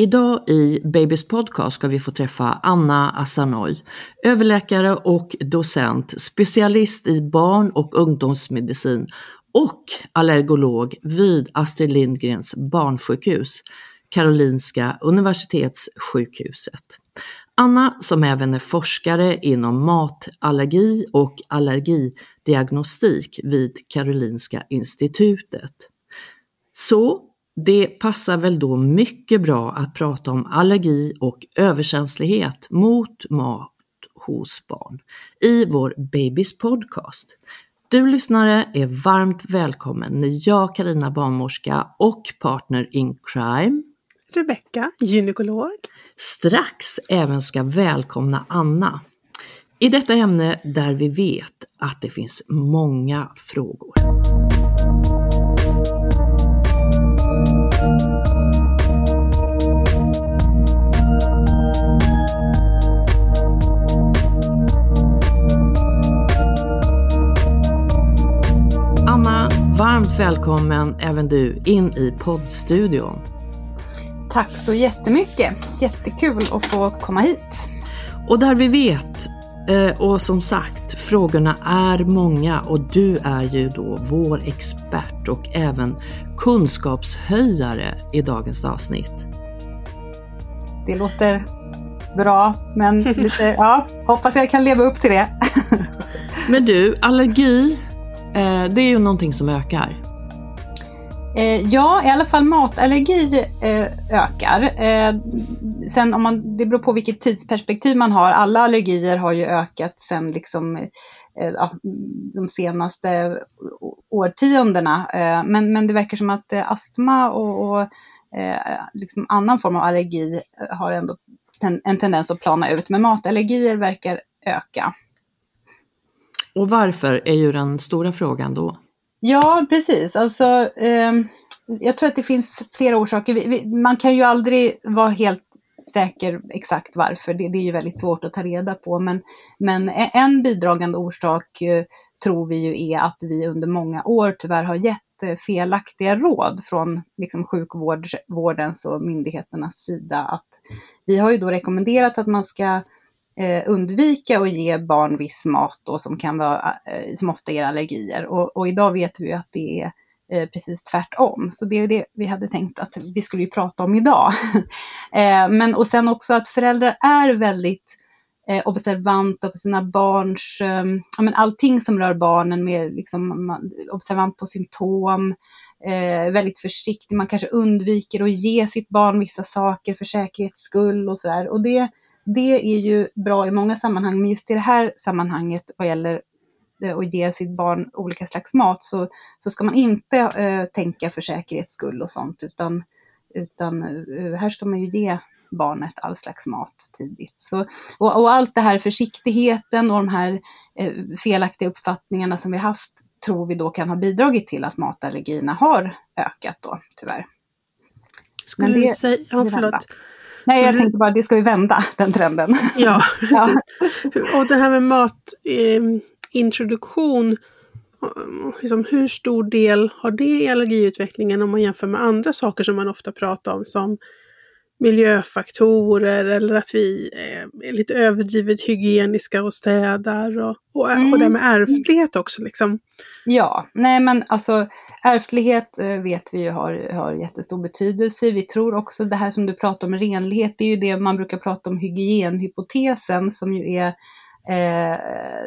Idag i Babys podcast ska vi få träffa Anna Asanoy, överläkare och docent, specialist i barn och ungdomsmedicin och allergolog vid Astrid Lindgrens barnsjukhus, Karolinska Universitetssjukhuset. Anna, som även är forskare inom matallergi och allergidiagnostik vid Karolinska institutet. Så det passar väl då mycket bra att prata om allergi och överkänslighet mot mat hos barn i vår Babys podcast. Du lyssnare är varmt välkommen när jag, Karina barnmorska och partner in crime, Rebecka, gynekolog, strax även ska välkomna Anna i detta ämne där vi vet att det finns många frågor. Varmt välkommen även du in i poddstudion. Tack så jättemycket. Jättekul att få komma hit. Och där vi vet, eh, och som sagt, frågorna är många och du är ju då vår expert och även kunskapshöjare i dagens avsnitt. Det låter bra, men lite, ja, hoppas jag kan leva upp till det. Men du, allergi, Eh, det är ju någonting som ökar. Eh, ja, i alla fall matallergi eh, ökar. Eh, sen om man, det beror på vilket tidsperspektiv man har. Alla allergier har ju ökat sen liksom, eh, ja, de senaste årtiondena. Eh, men, men det verkar som att eh, astma och, och eh, liksom annan form av allergi eh, har ändå ten, en tendens att plana ut. Men matallergier verkar öka. Och varför är ju den stora frågan då? Ja, precis. Alltså, eh, jag tror att det finns flera orsaker. Vi, vi, man kan ju aldrig vara helt säker exakt varför. Det, det, är ju väldigt svårt att ta reda på. Men, men e, en bidragande orsak eh, tror vi ju är att vi under många år tyvärr har gett eh, felaktiga råd från liksom, sjukvårdens och myndigheternas sida. Att vi har ju då rekommenderat att man ska Eh, undvika att ge barn viss mat då, som, kan vara, eh, som ofta ger allergier. Och, och, idag vet vi att det är eh, precis tvärtom. Så det är det vi hade tänkt att vi skulle ju prata om idag. Men och sen också att föräldrar är väldigt observanta på sina barns, ja, men allting som rör barnen med liksom, observant på symptom, väldigt försiktig, man kanske undviker att ge sitt barn vissa saker för säkerhets skull och sådär. Och det, det är ju bra i många sammanhang, men just i det här sammanhanget vad gäller eh, att ge sitt barn olika slags mat så, så ska man inte eh, tänka för säkerhets skull och sånt utan utan eh, här ska man ju ge barnet all slags mat tidigt. Så, och, och allt det här försiktigheten och de här eh, felaktiga uppfattningarna som vi haft tror vi då kan ha bidragit till att matallergierna har ökat då, tyvärr. Skulle det, du säga, ja, förlåt. Nej, jag tänkte bara, det ska vi vända, den trenden. Ja, precis. Ja. Och det här med matintroduktion, eh, liksom, hur stor del har det i allergiutvecklingen om man jämför med andra saker som man ofta pratar om som miljöfaktorer eller att vi är lite överdrivet hygieniska och städar och, och, mm. och det med ärftlighet också. Liksom. Ja, nej men alltså ärftlighet eh, vet vi ju har, har jättestor betydelse. Vi tror också det här som du pratar om renlighet, det är ju det man brukar prata om hygienhypotesen som ju är Eh, Eh,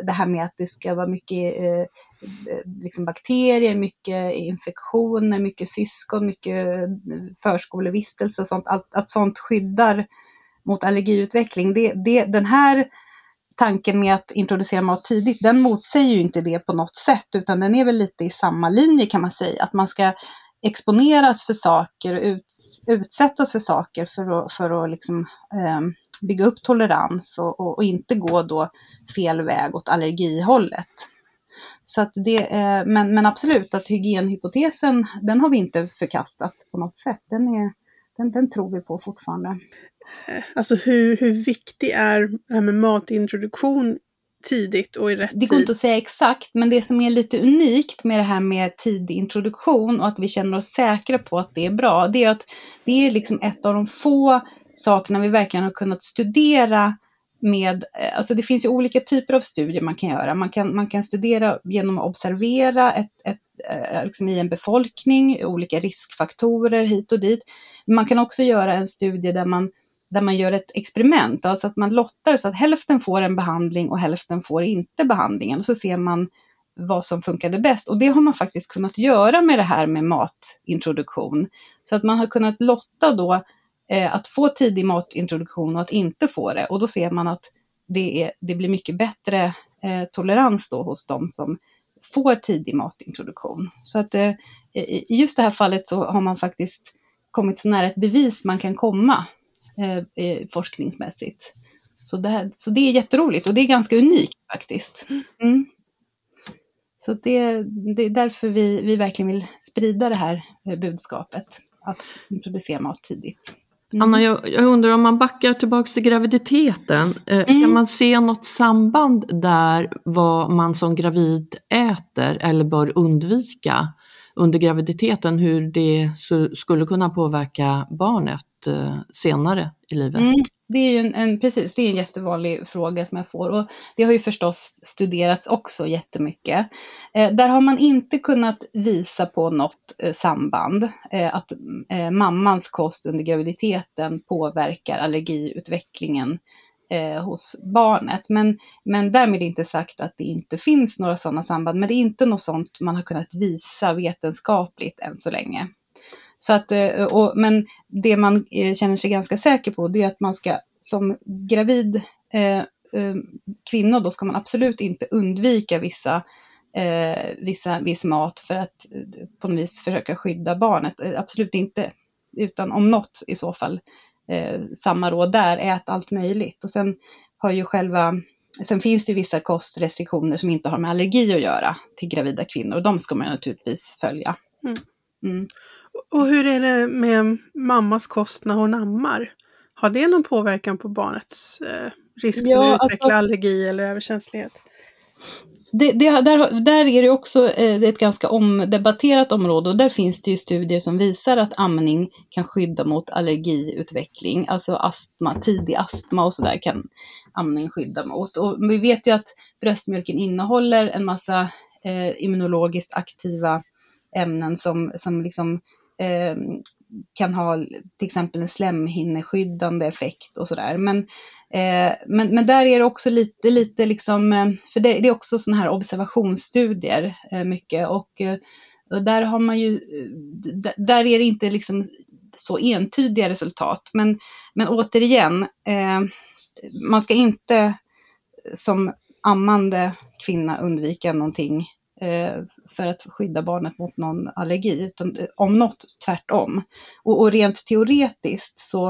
det här med att det ska vara mycket eh, liksom bakterier, mycket infektioner, mycket syskon, mycket eh, förskolevistelse och sånt. Att, att sånt skyddar mot allergiutveckling. Det, det, den här tanken med att introducera mat tidigt, den motsäger ju inte det på något sätt, utan den är väl lite i samma linje kan man säga. Att man ska exponeras för saker och utsättas för saker för att, för att liksom, eh, bygga upp tolerans och, och, och, inte gå då fel väg åt allergihållet. Så att det, eh, men, men absolut att hygienhypotesen, den har vi inte förkastat på något sätt. Den, är, den, den tror vi på fortfarande. Eh, alltså hur, hur viktig är det här med matintroduktion tidigt och i rätt tid? Det går inte att säga exakt, men det som är lite unikt med det här med tidig introduktion och att vi känner oss säkra på att det är bra, det är att det är liksom ett av de få sakerna vi verkligen har kunnat studera med, eh, alltså det finns ju olika typer av studier man kan göra. Man kan, man kan studera genom att observera ett, ett, eh, liksom i en befolkning, olika riskfaktorer hit och dit. Man kan också göra en studie där man, där man gör ett experiment, alltså att man lottar så att hälften får en behandling och hälften får inte behandlingen. Och så ser man vad som funkade bäst. Och det har man faktiskt kunnat göra med det här med matintroduktion. Så att man har kunnat lotta då Eh, att få tidig matintroduktion och att inte få det. Och då ser man att det, är, det blir mycket bättre eh, tolerans då hos de som får tidig matintroduktion. Så att eh, i just det här fallet så har man faktiskt kommit så nära ett bevis man kan komma eh, forskningsmässigt. Så det, så det är jätteroligt och det är ganska unikt faktiskt. Mm. Så det, det, är därför vi, vi verkligen vill sprida det här eh, budskapet, att introducera mat tidigt. Mm. Anna, jag, jag, undrar om man backar tillbaka till graviditeten, eh, mm. kan man se något samband där vad man som gravid äter eller bör undvika under graviditeten, hur det skulle kunna påverka barnet eh, senare i livet? Mm. Det är ju en, en, precis, det är en jättevanlig fråga som jag får och det har ju förstås studerats också jättemycket. Eh, där har man inte kunnat visa på något eh, samband, eh, att eh, mammans kost under graviditeten påverkar allergiutvecklingen eh, hos barnet. Men, men därmed inte sagt att det inte finns några sådana samband, men det är inte något sånt man har kunnat visa vetenskapligt än så länge. Så att, eh, och, men det man eh, känner sig ganska säker på det är att man ska som gravid eh, eh, kvinna då ska man absolut inte undvika vissa, eh, vissa, viss mat för att på något vis försöka skydda barnet. Absolut inte. Utan om något i så fall eh, samma råd där, ät allt möjligt. Och sen har ju själva Sen finns det vissa kostrestriktioner som inte har med allergi att göra till gravida kvinnor och de ska man naturligtvis följa. Mm. Mm. Och hur är det med mammas kost när hon ammar? Har det någon påverkan på barnets eh, risk för ja, att utveckla alltså, allergi eller överkänslighet? Det, det, där, där är det också eh, ett ganska omdebatterat område och där finns det ju studier som visar att amning kan skydda mot allergiutveckling, alltså astma, tidig astma och sådär kan amning skydda mot. Och vi vet ju att bröstmjölken innehåller en massa eh, immunologiskt aktiva ämnen som, som liksom Ehm, kan ha till exempel en slemhinneskyddande effekt och sådär. Men, eh, men, men där är det också lite, lite liksom, eh, för det, det är också sådana här observationsstudier eh, mycket och, eh, och där har man ju, där är det inte liksom så entydiga resultat. Men, men återigen, eh, man ska inte som ammande kvinna undvika någonting eh, för att skydda barnet mot någon allergi, utan eh, om något tvärtom. Och, och rent teoretiskt så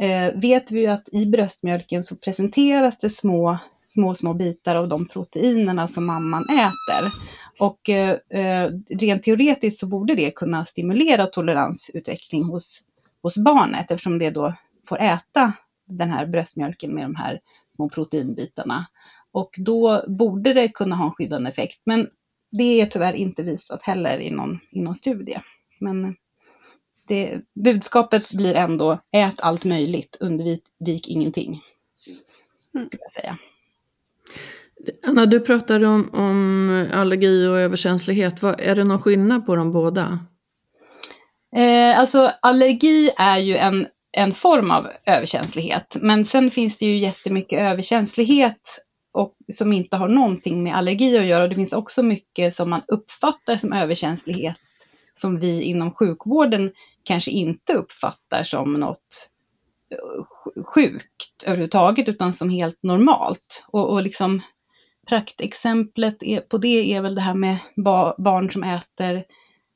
eh, vet vi ju att i bröstmjölken så presenteras det små, små, små bitar av de proteinerna som mamman äter. Och eh, eh, rent teoretiskt så borde det kunna stimulera toleransutveckling hos, hos barnet eftersom det då får äta den här bröstmjölken med de här små proteinbitarna. Och då borde det kunna ha en skyddande effekt. Men det är tyvärr inte visat heller i någon, i någon studie. Men det, budskapet blir ändå ät allt möjligt, undvik ingenting. Skulle jag säga. Anna, du pratade om, om allergi och överkänslighet. Vad, är det någon skillnad på de båda? Eh, alltså allergi är ju en, en form av överkänslighet. Men sen finns det ju jättemycket överkänslighet och som inte har någonting med allergi att göra. Det finns också mycket som man uppfattar som överkänslighet som vi inom sjukvården kanske inte uppfattar som något eh, sjukt överhuvudtaget utan som helt normalt. Och, och liksom praktexemplet är, på det är väl det här med ba, barn som äter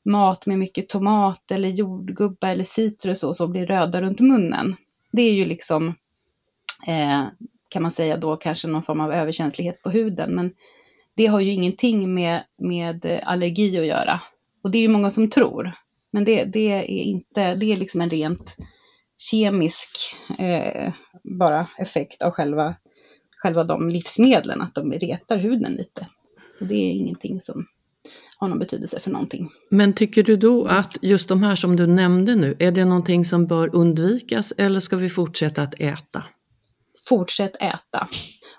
mat med mycket tomat eller jordgubbar eller citrus och så blir röda runt munnen. Det är ju liksom, eh, kan man säga då, kanske någon form av överkänslighet på huden. Men det har ju ingenting med, med eh, allergi att göra. Och det är ju många som tror. Men det, det är inte, det är liksom en rent kemisk eh, bara effekt av själva, själva de livsmedlen, att de retar huden lite. Och det är ingenting som har någon betydelse för någonting. Men tycker du då att just de här som du nämnde nu, är det någonting som bör undvikas eller ska vi fortsätta att äta? Fortsätt äta.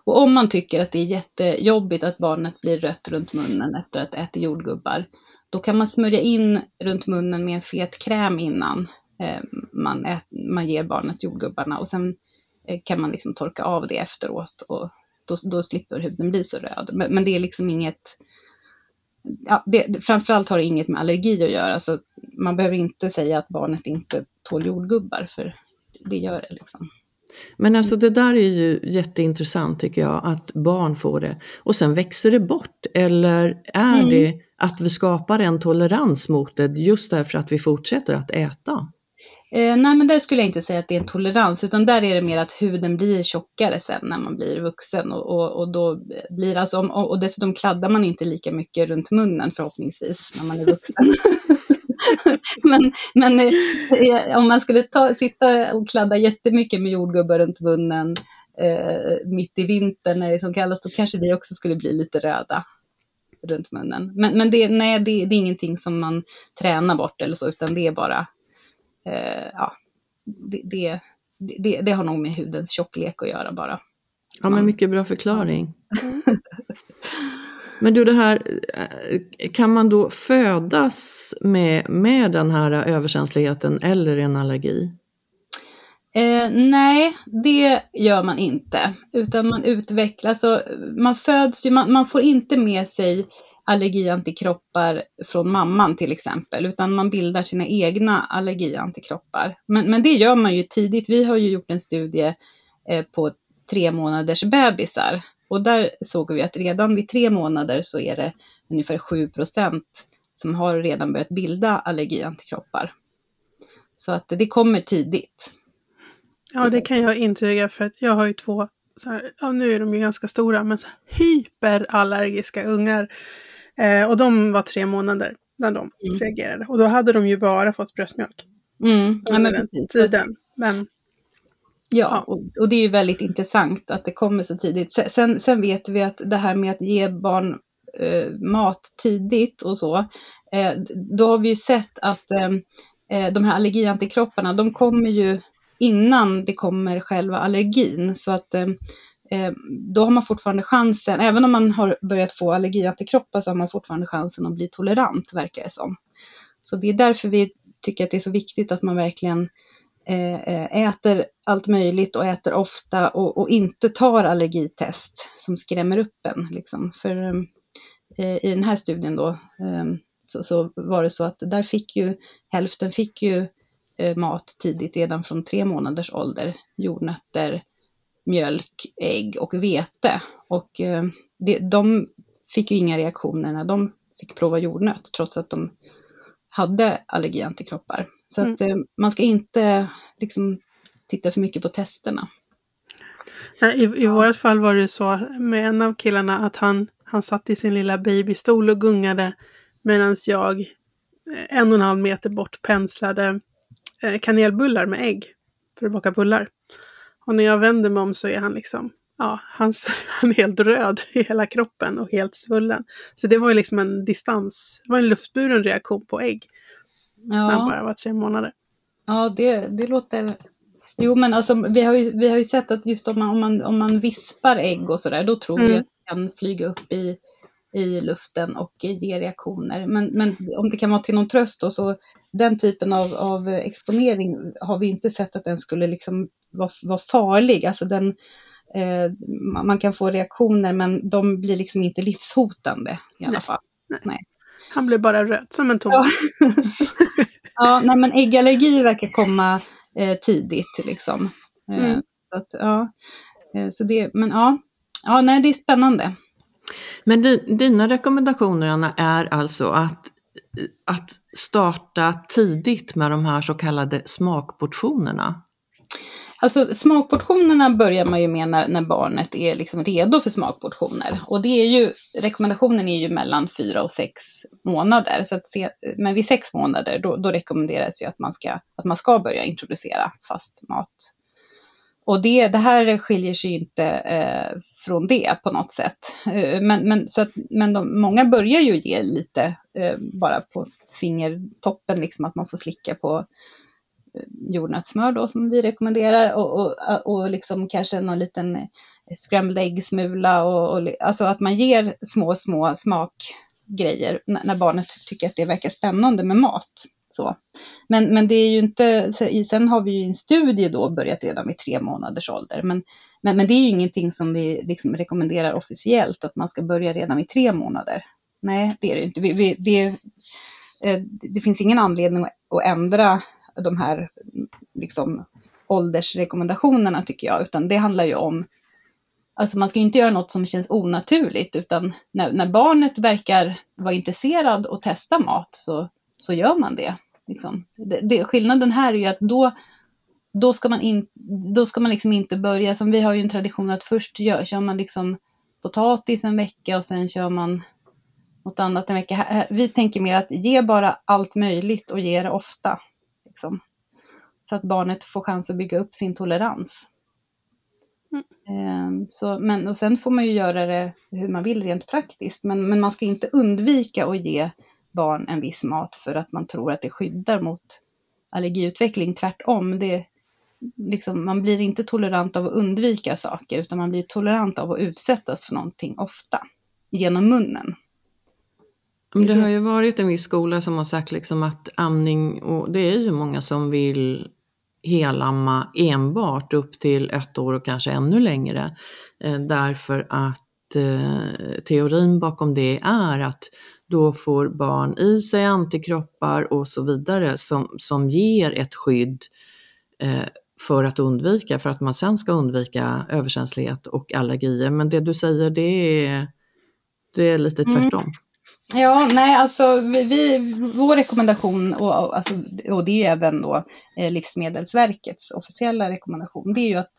Och om man tycker att det är jättejobbigt att barnet blir rött runt munnen efter att äta jordgubbar, då kan man smörja in runt munnen med en fet kräm innan eh, man, ät, man ger barnet jordgubbarna och sen eh, kan man liksom torka av det efteråt och då, då slipper huden bli så röd. Men, men det är liksom inget, ja, det, framförallt har det inget med allergi att göra, så man behöver inte säga att barnet inte tål jordgubbar, för det gör det liksom. Men alltså det där är ju jätteintressant tycker jag, att barn får det. Och sen växer det bort, eller är mm. det att vi skapar en tolerans mot det just därför att vi fortsätter att äta? Eh, nej, men där skulle jag inte säga att det är en tolerans, utan där är det mer att huden blir tjockare sen när man blir vuxen och, och, och då blir alltså, och, och dessutom kladdar man inte lika mycket runt munnen förhoppningsvis när man är vuxen. men men eh, om man skulle ta, sitta och kladda jättemycket med jordgubbar runt munnen eh, mitt i vintern när det är som kallast, så kanske vi också skulle bli lite röda runt munnen. Men, men det, nej, det, det, är ingenting som man tränar bort eller så, utan det är bara, eh, ja, det, det, det, det, har nog med hudens tjocklek att göra bara. Ja, men mycket bra förklaring. Men du, det här, eh, kan man då födas med, med den här överkänsligheten eller en allergi? Eh, nej, det gör man inte, utan man utvecklas. och man föds ju, man, man får inte med sig allergiantikroppar från mamman till exempel, utan man bildar sina egna allergiantikroppar. Men, men det gör man ju tidigt. Vi har ju gjort en studie eh, på tre månaders bebisar och där såg vi att redan vid tre månader så är det ungefär 7% som har redan börjat bilda allergiantikroppar. Så att det kommer tidigt. Ja, det kan jag intyga för att jag har ju två, så här, ja, nu är de ju ganska stora, men hyperallergiska ungar. Eh, och de var tre månader när de mm. reagerade. Och då hade de ju bara fått bröstmjölk. Mm. Ja, men den tiden. Men Ja, och, och, det är ju väldigt intressant att det kommer så tidigt. Sen, sen vet vi att det här med att ge barn eh, mat tidigt och så, eh, då har vi ju sett att eh, eh, de här allergiantikropparna, de kommer ju innan det kommer själva allergin. Så att eh, eh, då har man fortfarande chansen, även om man har börjat få allergiantikroppar så har man fortfarande chansen att bli tolerant, verkar det som. Så det är därför vi tycker att det är så viktigt att man verkligen Eh, Eh, eh, äter allt möjligt och äter ofta och, och, inte tar allergitest som skrämmer upp en. Liksom. För ehm, eh, i den här studien då eh, så, så, var det så att där fick ju hälften fick ju eh, mat tidigt redan från tre månaders ålder. Jordnötter, mjölk, ägg och vete. Och eh, det, de fick ju inga reaktioner när de fick prova jordnöt trots att de hade allergiantikroppar. Så Mm. att eh, man ska inte liksom titta för mycket på testerna. I, I vårt fall var det så med en av killarna att han, han satt i sin lilla babystol och gungade medan jag eh, en och en halv meter bort penslade eh, kanelbullar med ägg för att baka bullar. Och när jag vänder mig om så är han liksom, ja, han är helt röd i hela kroppen och helt svullen. Så det var ju liksom en distans, det var en luftburen reaktion på ägg när han bara var tre månader. ja det, det låter... Jo men alltså vi har ju, vi har ju sett att just om man, om man, om man vispar ägg och sådär, då tror vi Mm. att det kan flyga upp i, i luften och ge reaktioner. Men, men om det kan vara till någon tröst då, så den typen av, av exponering har vi inte sett att den skulle liksom vara, vara farlig. Alltså den, eh, man kan få reaktioner men de blir liksom inte livshotande i alla Nej. fall. Han blev bara röd som en tomat. Ja. Ja, nej, men äggallergi verkar komma eh, tidigt liksom. Eh, Mm. så att, ja, eh, så det, men ja, ja, nej, det är spännande. Men di, dina rekommendationer Anna är alltså att, att starta tidigt med de här så kallade smakportionerna. Alltså smakportionerna börjar man ju med när, när barnet är liksom redo för smakportioner. Och det är ju, rekommendationen är ju mellan fyra och sex månader. Så att se, men vid sex månader då, då rekommenderas ju att man, ska, att man ska börja introducera fast mat. Och det, det här skiljer sig ju inte eh, från det på något sätt. Eh, men men, så att, men de, många börjar ju ge lite eh, bara på fingertoppen, liksom att man får slicka på jordnötssmör då som vi rekommenderar och, och, och liksom kanske någon liten eh, scrambled egg-smula och, och alltså att man ger små, små smakgrejer när, när barnet tycker att det verkar spännande med mat. Så. Men, men det är ju inte, sen har vi ju en studie då börjat redan vid tre månaders ålder, men, men, men det är ju ingenting som vi liksom rekommenderar officiellt att man ska börja redan vid tre månader. Nej, det är det inte. Vi, vi, det, eh, det finns ingen anledning att ändra de här liksom, åldersrekommendationerna tycker jag, utan det handlar ju om Alltså man ska ju inte göra något som känns onaturligt, utan när, när barnet verkar vara intresserad och testa mat så, så gör man det. Liksom. Det, det. Skillnaden här är ju att då, då ska man, in, då ska man liksom inte börja, som vi har ju en tradition att först gör, kör man liksom potatis en vecka och sen kör man något annat en vecka. Vi tänker mer att ge bara allt möjligt och ge det ofta. Liksom. Så att barnet får chans att bygga upp sin tolerans. Ehm, Så, men, och sen får man ju göra det hur man vill rent praktiskt. Men, men man ska inte undvika att ge barn en viss mat för att man tror att det skyddar mot allergiutveckling. Tvärtom, det, liksom, man blir inte tolerant av att undvika saker utan man blir tolerant av att utsättas för någonting ofta genom munnen. Men det har ju varit en viss skola som har sagt liksom att amning, och det är ju många som vill helamma enbart upp till ett år och kanske ännu längre. Eh, därför att eh, teorin bakom det är att då får barn i sig antikroppar och så vidare som, som ger ett skydd eh, för att undvika, för att man sen ska undvika överkänslighet och allergier. Men det du säger det är, det är lite Mm. Ja, nej, alltså vi, vi, vår rekommendation, och, alltså, och det är även då eh, Livsmedelsverkets officiella rekommendation, det är ju att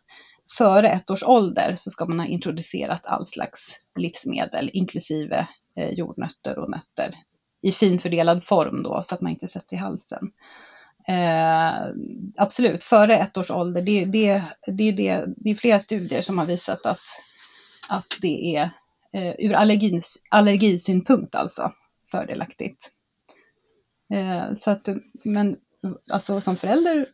före ett års ålder så ska man ha introducerat all slags livsmedel, inklusive eh, jordnötter och nötter, i finfördelad form då, så att man inte sätter i halsen. Eh, absolut, före ett års ålder, det, det, det, är det, det är flera studier som har visat att, att det är eh, ur allergins, allergisynpunkt alltså fördelaktigt. Eh, så att, men alltså som förälder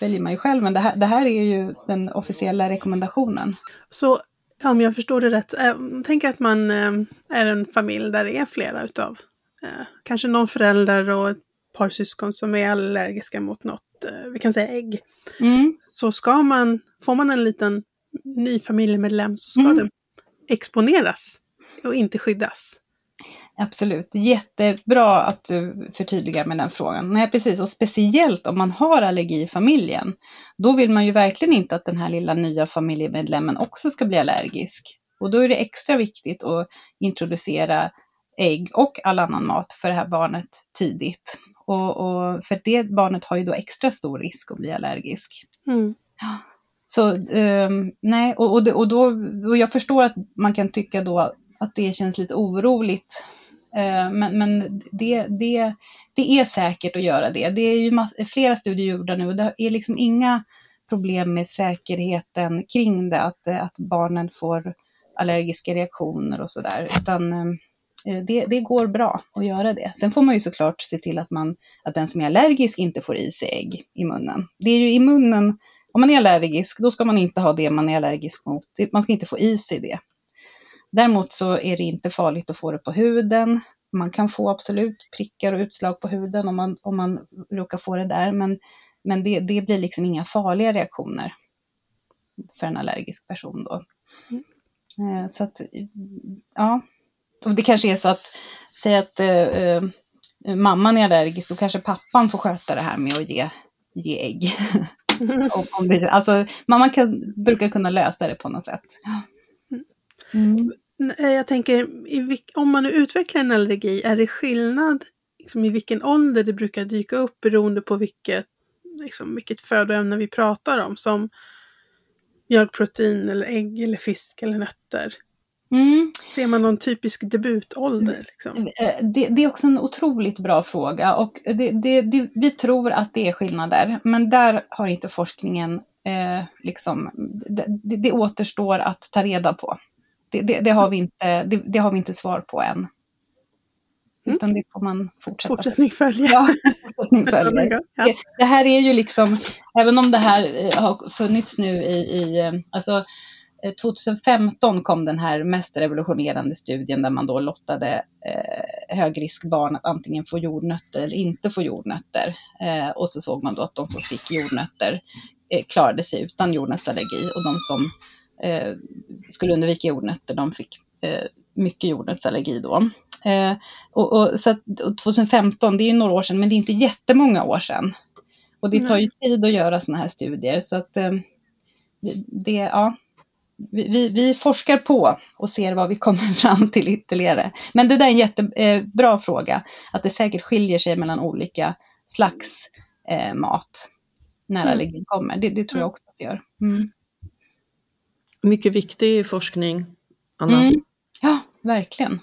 väljer man ju själv, men det här, det här är ju den officiella rekommendationen. Så om jag förstår det rätt, äh, tänk att man äh, är en familj där det är flera utav, äh, kanske någon förälder och ett par syskon som är allergiska mot något, vi kan säga ägg. Mm. Så ska man, får man en liten ny familjemedlem så ska Mm. den exponeras och inte skyddas. Absolut, jättebra att du förtydligar med den frågan. Nej, precis, och speciellt om man har allergi i familjen. Då vill man ju verkligen inte att den här lilla nya familjemedlemmen också ska bli allergisk. Och då är det extra viktigt att introducera ägg och all annan mat för det här barnet tidigt. Och, och för det barnet har ju då extra stor risk att bli allergisk. Mm. Så eh, nej, och, och, det, och, då, och jag förstår att man kan tycka då att det känns lite oroligt. Eh, men men det, det, det är säkert att göra det. Det är ju flera studier gjorda nu och det är liksom inga problem med säkerheten kring det, att, att barnen får allergiska reaktioner och sådär. Utan ehm, eh, det, det, går bra att göra det. Sen får man ju såklart se till att, man, att den som är allergisk inte får i sig ägg i munnen. Det är ju i munnen om man är allergisk, då ska man inte ha det man är allergisk mot. Man ska inte få i sig det. Däremot så är det inte farligt att få det på huden. Man kan få absolut prickar och utslag på huden om man, om man råkar få det där, men, men det, det blir liksom inga farliga reaktioner för en allergisk person då. Mm. Så att, ja, och det kanske är så att, säg att äh, mamman är allergisk, då kanske pappan får sköta det här med att ge, ge ägg. om, om det, alltså, man kan, brukar kunna lösa det på något sätt. Mm. Eh, jag tänker, om man nu utvecklar en allergi, är det skillnad liksom, i vilken ålder det brukar dyka upp beroende på vilket, liksom, vilket födoämne vi pratar om? Som mjölkprotein eller ägg eller fisk eller nötter. Mm. Ser man någon typisk debutålder? Liksom? Eh, det, det, är också en otroligt bra fråga och det, det, vi tror att det är skillnader, men där har inte forskningen eh, liksom, det, återstår att ta reda på. Det, har, vi inte, det, har vi inte svar på än. Mm. Utan det får man fortsätta. Fortsättning följer. Ja, fortsättning följer. det, det, här är ju liksom, även om det här eh, har funnits nu i, i eh, alltså 2015 eh, kom den här mest revolutionerande studien där man då lottade eh, högriskbarn att antingen få jordnötter eller inte få jordnötter. Eh, och så såg man då att de som fick jordnötter eh, klarade sig utan jordnötsallergi och de som eh, skulle undvika jordnötter de fick eh, mycket jordnötsallergi då. och, och, så att, och 2015, det är några år sedan, men det är inte jättemånga år sedan. Och det tar ju tid att göra sådana här studier så att det, ja, vi, vi, forskar på och ser vad vi kommer fram till ytterligare. Men det där är en jättebra eh, fråga, att det säkert skiljer sig mellan olika slags eh, mat när mm. allergin kommer. Det, det, tror jag mm. också att det gör. Mm. Mycket viktig forskning, Anna. Mm. Ja, verkligen.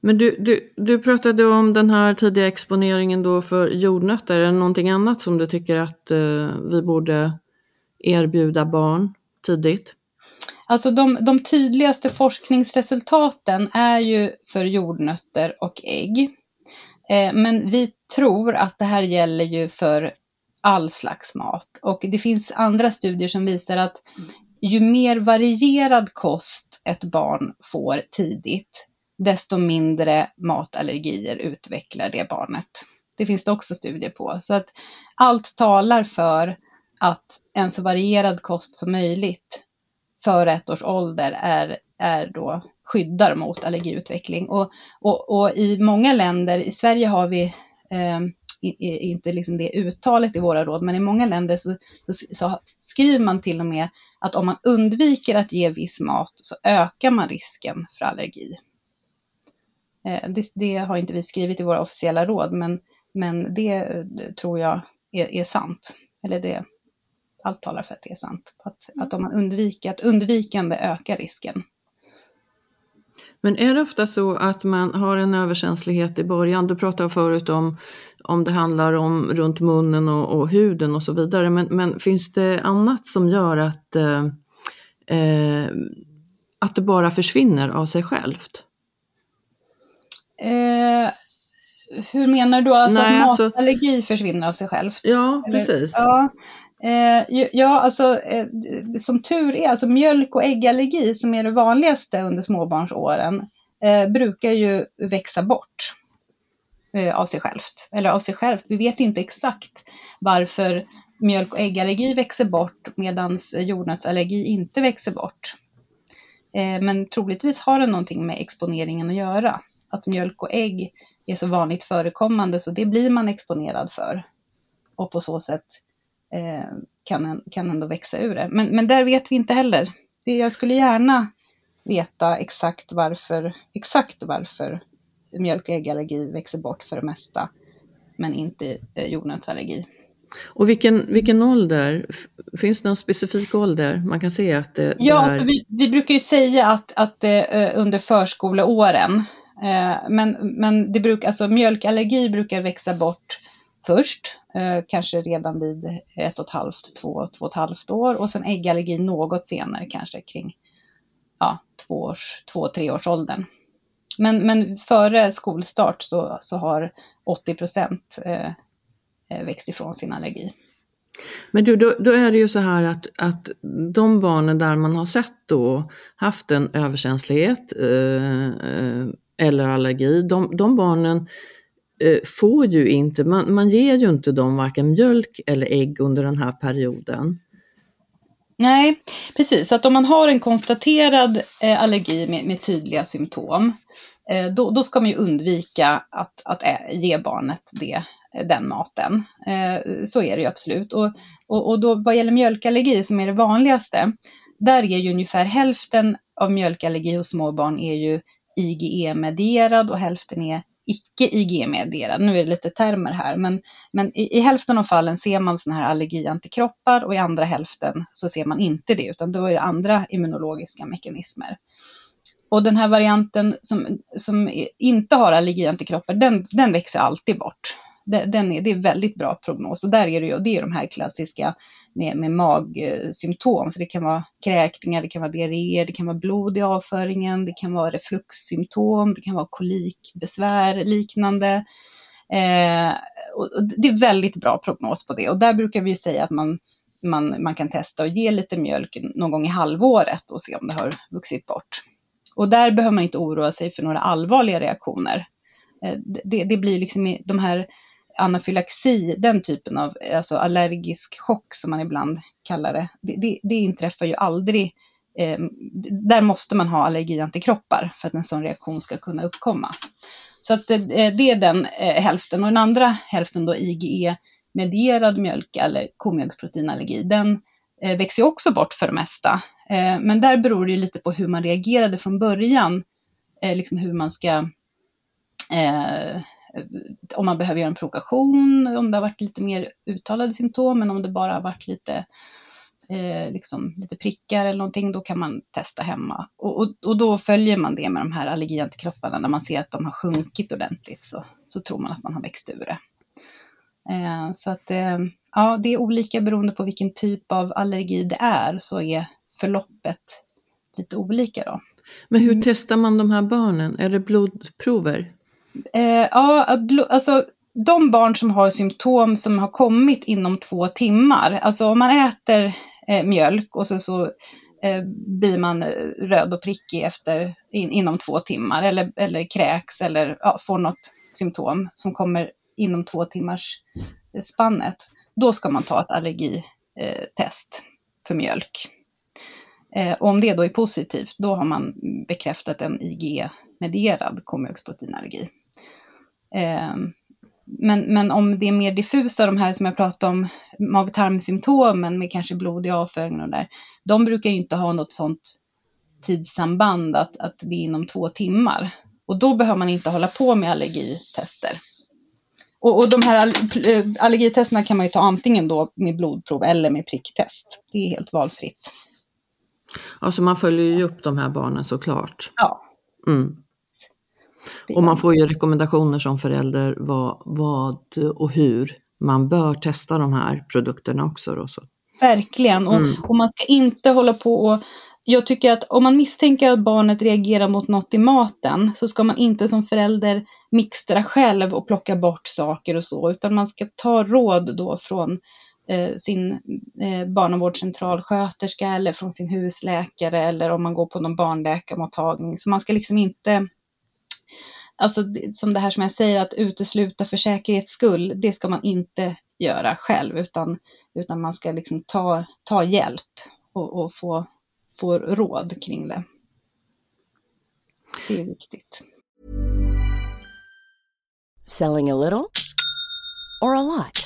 Men du, du, du pratade om den här tidiga exponeringen då för jordnötter. Är det någonting annat som du tycker att eh, vi borde erbjuda barn tidigt? Alltså de, de tydligaste forskningsresultaten är ju för jordnötter och ägg. Eh, men vi tror att det här gäller ju för all slags mat. Och det finns andra studier som visar att ju mer varierad kost ett barn får tidigt, desto mindre matallergier utvecklar det barnet. Det finns det också studier på. Så att allt talar för att en så varierad kost som möjligt före ett års ålder är, är då skyddar mot allergiutveckling. Och, och, och i många länder, i Sverige har vi eh, inte liksom det uttalet i våra råd, men i många länder så, så, så, skriver man till och med att om man undviker att ge viss mat så ökar man risken för allergi. Eh, det, det, har inte vi skrivit i våra officiella råd, men, men det eh, tror jag är, är sant. Eller det, allt talar för att det är sant. Att, att om man undviker, att undvikande ökar risken. Men är det ofta så att man har en överkänslighet i början? Du pratade förut om om det handlar om runt munnen och, och huden och så vidare. Men, men, finns det annat som gör att, eh, eh, att det bara försvinner av sig självt? Eh, hur menar du? Alltså Nej, att alltså- matallergi alltså, försvinner av sig självt? Ja, Eller? precis. Ja. Eh, ja, alltså eh, som tur är, alltså mjölk och äggallergi som är det vanligaste under småbarnsåren eh, brukar ju växa bort eh, av sig självt. Eller av sig självt, vi vet inte exakt varför mjölk och äggallergi växer bort medan jordnötsallergi inte växer bort. Eh, men troligtvis har det någonting med exponeringen att göra. Att mjölk och ägg är så vanligt förekommande så det blir man exponerad för. Och på så sätt kan, kan ändå växa ur det. Men, men där vet vi inte heller. Jag skulle gärna veta exakt varför, exakt varför mjölk och äggallergi växer bort för det mesta, men inte eh, jordnötsallergi. Och vilken, vilken ålder? Finns det någon specifik ålder man kan se att det, Ja, det här... alltså vi, vi brukar ju säga att, att eh, under förskoleåren, eh, men, men det brukar, alltså mjölkallergi brukar växa bort först, eh, Eh, kanske redan vid ett och ett halvt, två, två och ett halvt år och sen äggallergi något senare, kanske kring ja, två, års, två tre års åldern. Men, men före skolstart så, så har 80 procent eh, eh, växt ifrån sin allergi. Men du, då, då, är det ju så här att, att de barnen där man har sett då haft en överkänslighet eh, eh eller allergi, de, de barnen eh, Eh, får ju inte, man, man ger ju inte dem varken mjölk eller ägg under den här perioden. Nej, precis. Så att om man har en konstaterad eh, allergi med, med, tydliga symptom, eh, då, då, ska man ju undvika att, att ä, ge barnet det, eh, den maten. Eh, så är det ju absolut. Och, och, och då vad gäller mjölkallergi som är det vanligaste, där är ju ungefär hälften av mjölkallergi hos små barn är ju IgE-medierad och hälften är icke IgE-medierad. Nu är det lite termer här, men, men i, i hälften av fallen ser man sådana här allergiantikroppar och i andra hälften så ser man inte det, utan då är det andra immunologiska mekanismer. Och den här varianten som, som inte har allergiantikroppar, den, den växer alltid bort den är, det är väldigt bra prognos. Och där är det ju, det är de här klassiska med, med magsymptom. Så det kan vara kräkningar, det kan vara diarréer, det kan vara blod i avföringen, det kan vara refluxsymptom, det kan vara kolikbesvär liknande. Eh, och det är väldigt bra prognos på det. Och där brukar vi ju säga att man, man, man kan testa och ge lite mjölk någon gång i halvåret och se om det har vuxit bort. Och där behöver man inte oroa sig för några allvarliga reaktioner. Eh, det, det, blir liksom de här anafylaxi, den typen av alltså allergisk chock som man ibland kallar det, det, det, det inträffar ju aldrig. Eh, där måste man ha allergiantikroppar för att en sån reaktion ska kunna uppkomma. Så att det, det är den eh, hälften och den andra hälften då IgE-medierad mjölk eller komjölksproteinallergi, den eh, växer också bort för det mesta. Eh, men där beror det ju lite på hur man reagerade från början, eh, liksom hur man ska eh, om man behöver göra en provokation, om det har varit lite mer uttalade symptom, men om det bara har varit lite, eh, liksom, lite prickar eller någonting, då kan man testa hemma. Och, och, och, då följer man det med de här allergiantikropparna, när man ser att de har sjunkit ordentligt så, så tror man att man har växt ur det. Eh, så att eh, ja, det är olika beroende på vilken typ av allergi det är, så är förloppet lite olika då. Men hur testar man de här barnen? Är det blodprover? Eh, ja, alltså de barn som har symptom som har kommit inom två timmar, alltså om man äter eh, mjölk och så, så eh, blir man eh, röd och prickig efter, in, inom två timmar eller, eller kräks eller ja, får något symptom som kommer inom två timmars eh, spannet, då ska man ta ett allergitest eh, för mjölk. Eh, om det då är positivt, då har man bekräftat en IgE-medierad komjölksproteinallergi. Ehm, men, men om det är mer diffusa, de här som jag pratade om, mag-tarmsymptomen med kanske blod i avföringen och där, de brukar ju inte ha något sånt tidssamband att, att det är inom två timmar. Och då behöver man inte hålla på med allergitester. Och, och de här eh, allergitesterna kan man ju ta antingen då med blodprov eller med pricktest. Det är helt valfritt. Alltså man följer ju upp de här barnen såklart. Ja. Mm. Och man får ju rekommendationer som förälder vad, vad och hur man bör testa de här produkterna också. Då, så. Verkligen, och, mm. och man ska inte hålla på och jag tycker att om man misstänker att barnet reagerar mot något i maten så ska man inte som förälder mixtra själv och plocka bort saker och så, utan man ska ta råd då från eh, sin eh, barnavårdscentralsköterska eller från sin husläkare eller om man går på någon barnläkarmottagning. Så man ska liksom inte alltså som det här som jag säger att utesluta för säkerhets skull, det ska man inte göra själv utan, utan man ska liksom ta, ta hjälp och, och få, få råd kring det. Det är viktigt. Selling a little or a lot?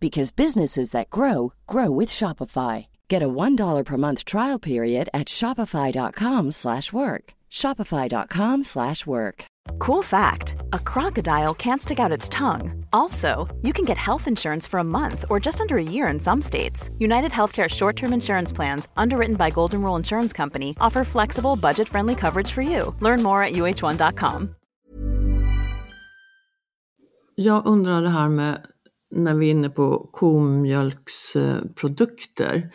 because businesses that grow grow with Shopify. Get a $1 per month trial period at Shopify.com slash work. Shopify.com slash work. Cool fact a crocodile can't stick out its tongue. Also, you can get health insurance for a month or just under a year in some states. United Healthcare short term insurance plans, underwritten by Golden Rule Insurance Company, offer flexible, budget friendly coverage for you. Learn more at uh1.com. Jag undrar det här med när vi är inne på komjölksprodukter.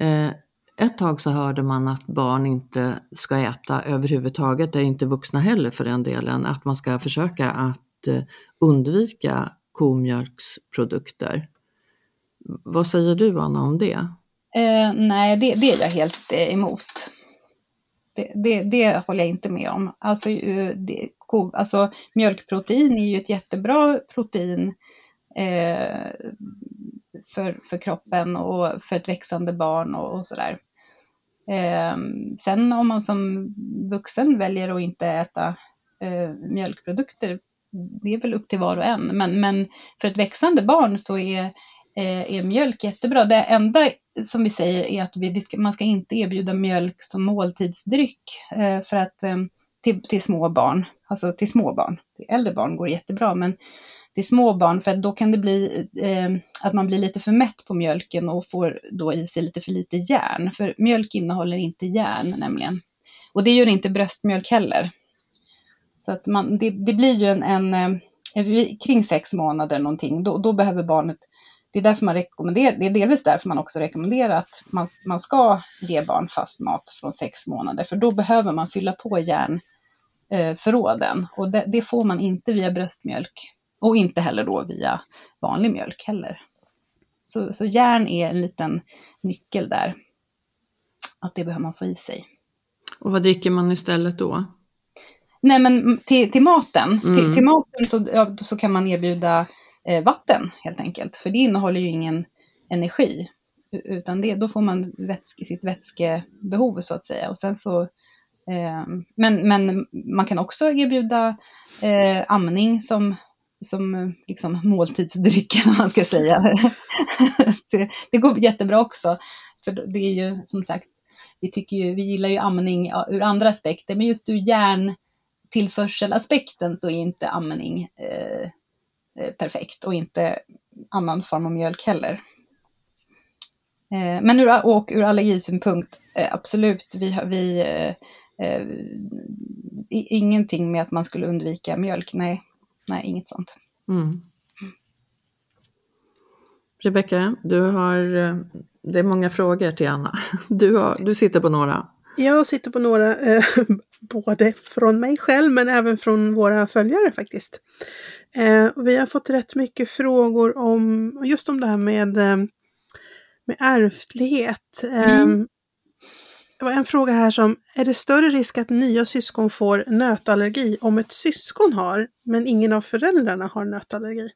Eh, ett tag så hörde man att barn inte ska äta överhuvudtaget, det är inte vuxna heller för den delen, att man ska försöka att eh, undvika komjölksprodukter. Vad säger du Anna om det? Eh, nej, det, det, är jag helt eh, emot. Det, det, det, håller jag inte med om. Alltså, det, alltså, mjölkprotein är ju ett jättebra protein eh, Eh, för, för kroppen och för ett växande barn och, och sådär. Eh, sen om man som vuxen väljer att inte äta eh, mjölkprodukter, det är väl upp till var och en. Men, men för ett växande barn så är, eh, är mjölk jättebra. Det enda som vi säger är att vi, man ska inte erbjuda mjölk som måltidsdryck eh, för att eh, till, till små barn, alltså till små barn. Till äldre barn går det jättebra, men till små barn för då kan det bli eh, att man blir lite för mätt på mjölken och får då i sig lite för lite järn. För mjölk innehåller inte järn nämligen. Och det gör inte bröstmjölk heller. Så att man, det, det blir ju en, en, eh, en, kring sex månader någonting, då, då behöver barnet det är därför man rekommenderar, det är delvis därför man också rekommenderar att man, man ska ge barn fast mat från sex månader, för då behöver man fylla på järnförråden. Eh, och det, det, får man inte via bröstmjölk. Och inte heller då via vanlig mjölk heller. Så, så järn är en liten nyckel där. Att det behöver man få i sig. Och vad dricker man istället då? Nej men till, till maten, mm. till, till, maten så, ja, så kan man erbjuda eh, vatten helt enkelt. För det innehåller ju ingen energi. Utan det, då får man vätske, sitt vätskebehov så att säga. Och sen så, eh, men, men man kan också erbjuda eh, amning som som eh, liksom måltidsdrycken, om man ska säga. det, det går jättebra också. För det är ju som sagt, vi, tycker ju, vi gillar ju amning ur andra aspekter, men just ur järntillförselaspekten så är inte amning eh, eh, perfekt och inte annan form av mjölk heller. Eh, men ur, och ur allergisynpunkt, eh, absolut, vi vi, eh, eh ingenting med att man skulle undvika mjölk, nej, nej, inget sånt. Mm. Rebecka, du har, eh, det är många frågor till Anna. Du, har, du sitter på några. Jag sitter på några, eh, både från mig själv men även från våra följare faktiskt. Eh, vi har fått rätt mycket frågor om just om det här med, eh, med ärftlighet. Mm. Det var en fråga här som, är det större risk att nya syskon får nötallergi om ett syskon har, men ingen av föräldrarna har nötallergi?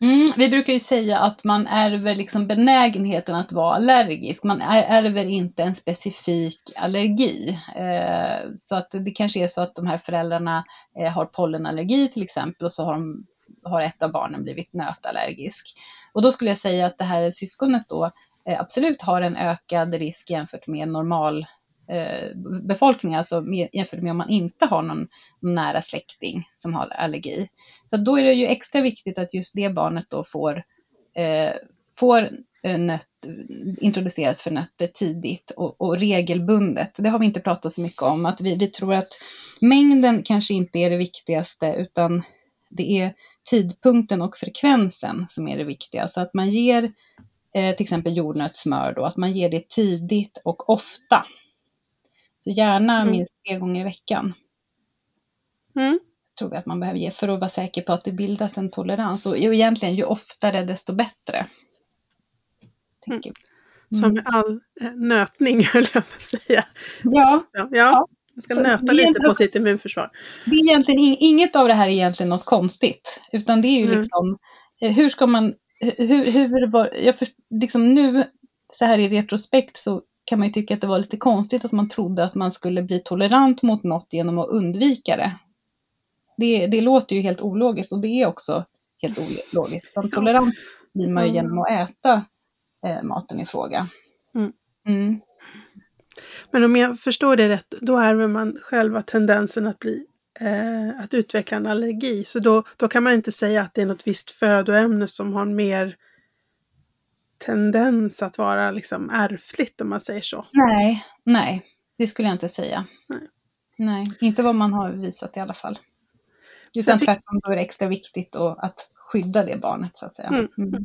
Mm, vi brukar ju säga att man ärver liksom benägenheten att vara allergisk. Man ärver inte en specifik allergi. Eh, så att det kanske är så att de här föräldrarna eh, har pollenallergi till exempel och så har, de, har ett av barnen blivit nötallergisk. Och då skulle jag säga att det här syskonet då Eh, absolut har en ökad risk jämfört med normal eh, befolkning, alltså jämfört med om man inte har någon nära släkting som har allergi. Så då är det ju extra viktigt att just det barnet då får, eh, får eh, nöt, introduceras för nötter tidigt och, och, regelbundet. Det har vi inte pratat så mycket om, att vi, vi tror att mängden kanske inte är det viktigaste utan det är tidpunkten och frekvensen som är det viktiga. Så att man ger eh, till exempel jordnötssmör då, att man ger det tidigt och ofta. Så gärna mm. minst tre gånger i veckan. Mm. Tror vi att man behöver ge för att vara säker på att det bildas en tolerans. Och egentligen ju oftare desto bättre. tänker. Som med all eh, nötning, höll jag på att säga. Ja, Ja, ja. Man ska Så nöta lite på sitt immunförsvar. det är egentligen ing- inget av det här är egentligen något konstigt. Utan det är ju Mm. liksom, eh, hur ska man, hur, hur var, jag först, liksom nu så här i retrospekt så kan man ju tycka att det var lite konstigt att man trodde att man skulle bli tolerant mot något genom att undvika det. Det, det låter ju helt ologiskt och det är också helt ologiskt. Utan tolerant blir man ju genom att äta eh, maten i fråga. Mm. Mm. Men om jag förstår det rätt, då ärver man själva tendensen att bli eh, att utveckla en allergi. Så då, då kan man inte säga att det är något visst födoämne som har mer tendens att vara liksom ärftligt om man säger så. Nej, nej, det skulle jag inte säga. Nej. Nej, inte vad man har visat i alla fall. Utan fick- tvärtom då är det extra viktigt att skydda det barnet så att säga. Mm. Mm.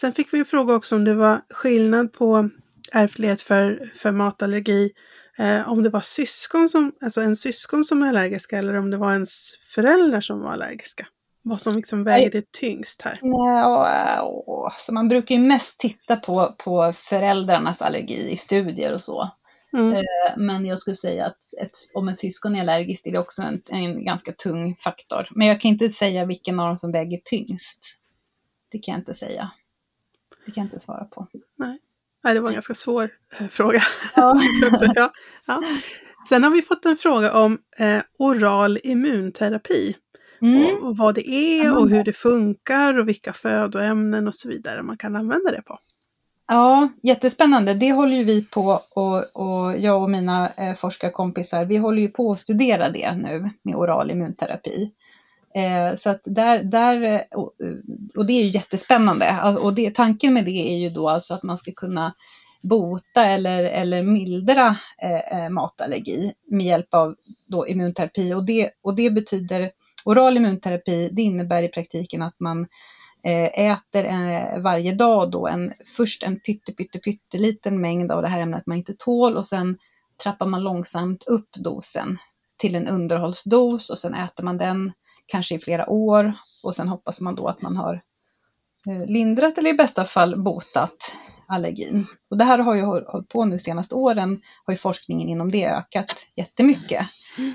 Sen fick vi en fråga också om det var skillnad på ärftlighet för, för matallergi. Eh, om det var syskon som, alltså en syskon som är allergiska eller om det var ens föräldrar som var allergiska. Vad som liksom vägde tyngst här. Ja, och, så man brukar ju mest titta på, på föräldrarnas allergi i studier och så. Mm. Eh, Men jag skulle säga att ett, om ett syskon är allergiskt är det också en, en ganska tung faktor. Men jag kan inte säga vilken av dem som väger tyngst. Det kan jag inte säga. Det kan jag inte svara på. Nej, det var en ganska svår eh, fråga. Ja. ja, ja. Sen har vi fått en fråga om eh, oral immunterapi. Mm. Och, och vad det är och hur det funkar och vilka födoämnen och så vidare man kan använda det på. Ja, jättespännande. Det håller ju vi på och, och jag och mina eh, forskarkompisar, vi håller ju på att studera det nu med oral immunterapi. Eh, så att där, där eh, och, och det är ju jättespännande. Och det, tanken med det är ju då alltså att man ska kunna bota eller, eller mildra eh, eh, matallergi med hjälp av då immunterapi. Och det, och det betyder, oral immunterapi, det innebär i praktiken att man eh, äter varje dag då en, först en pytte, pytte, pytteliten mängd av det här ämnet man inte tål och sen trappar man långsamt upp dosen till en underhållsdos och sen äter man den kanske i flera år och sen hoppas man då att man har eh, lindrat eller i bästa fall botat allergin. Och det här har ju hållit på nu de senaste åren, har ju forskningen inom det ökat jättemycket.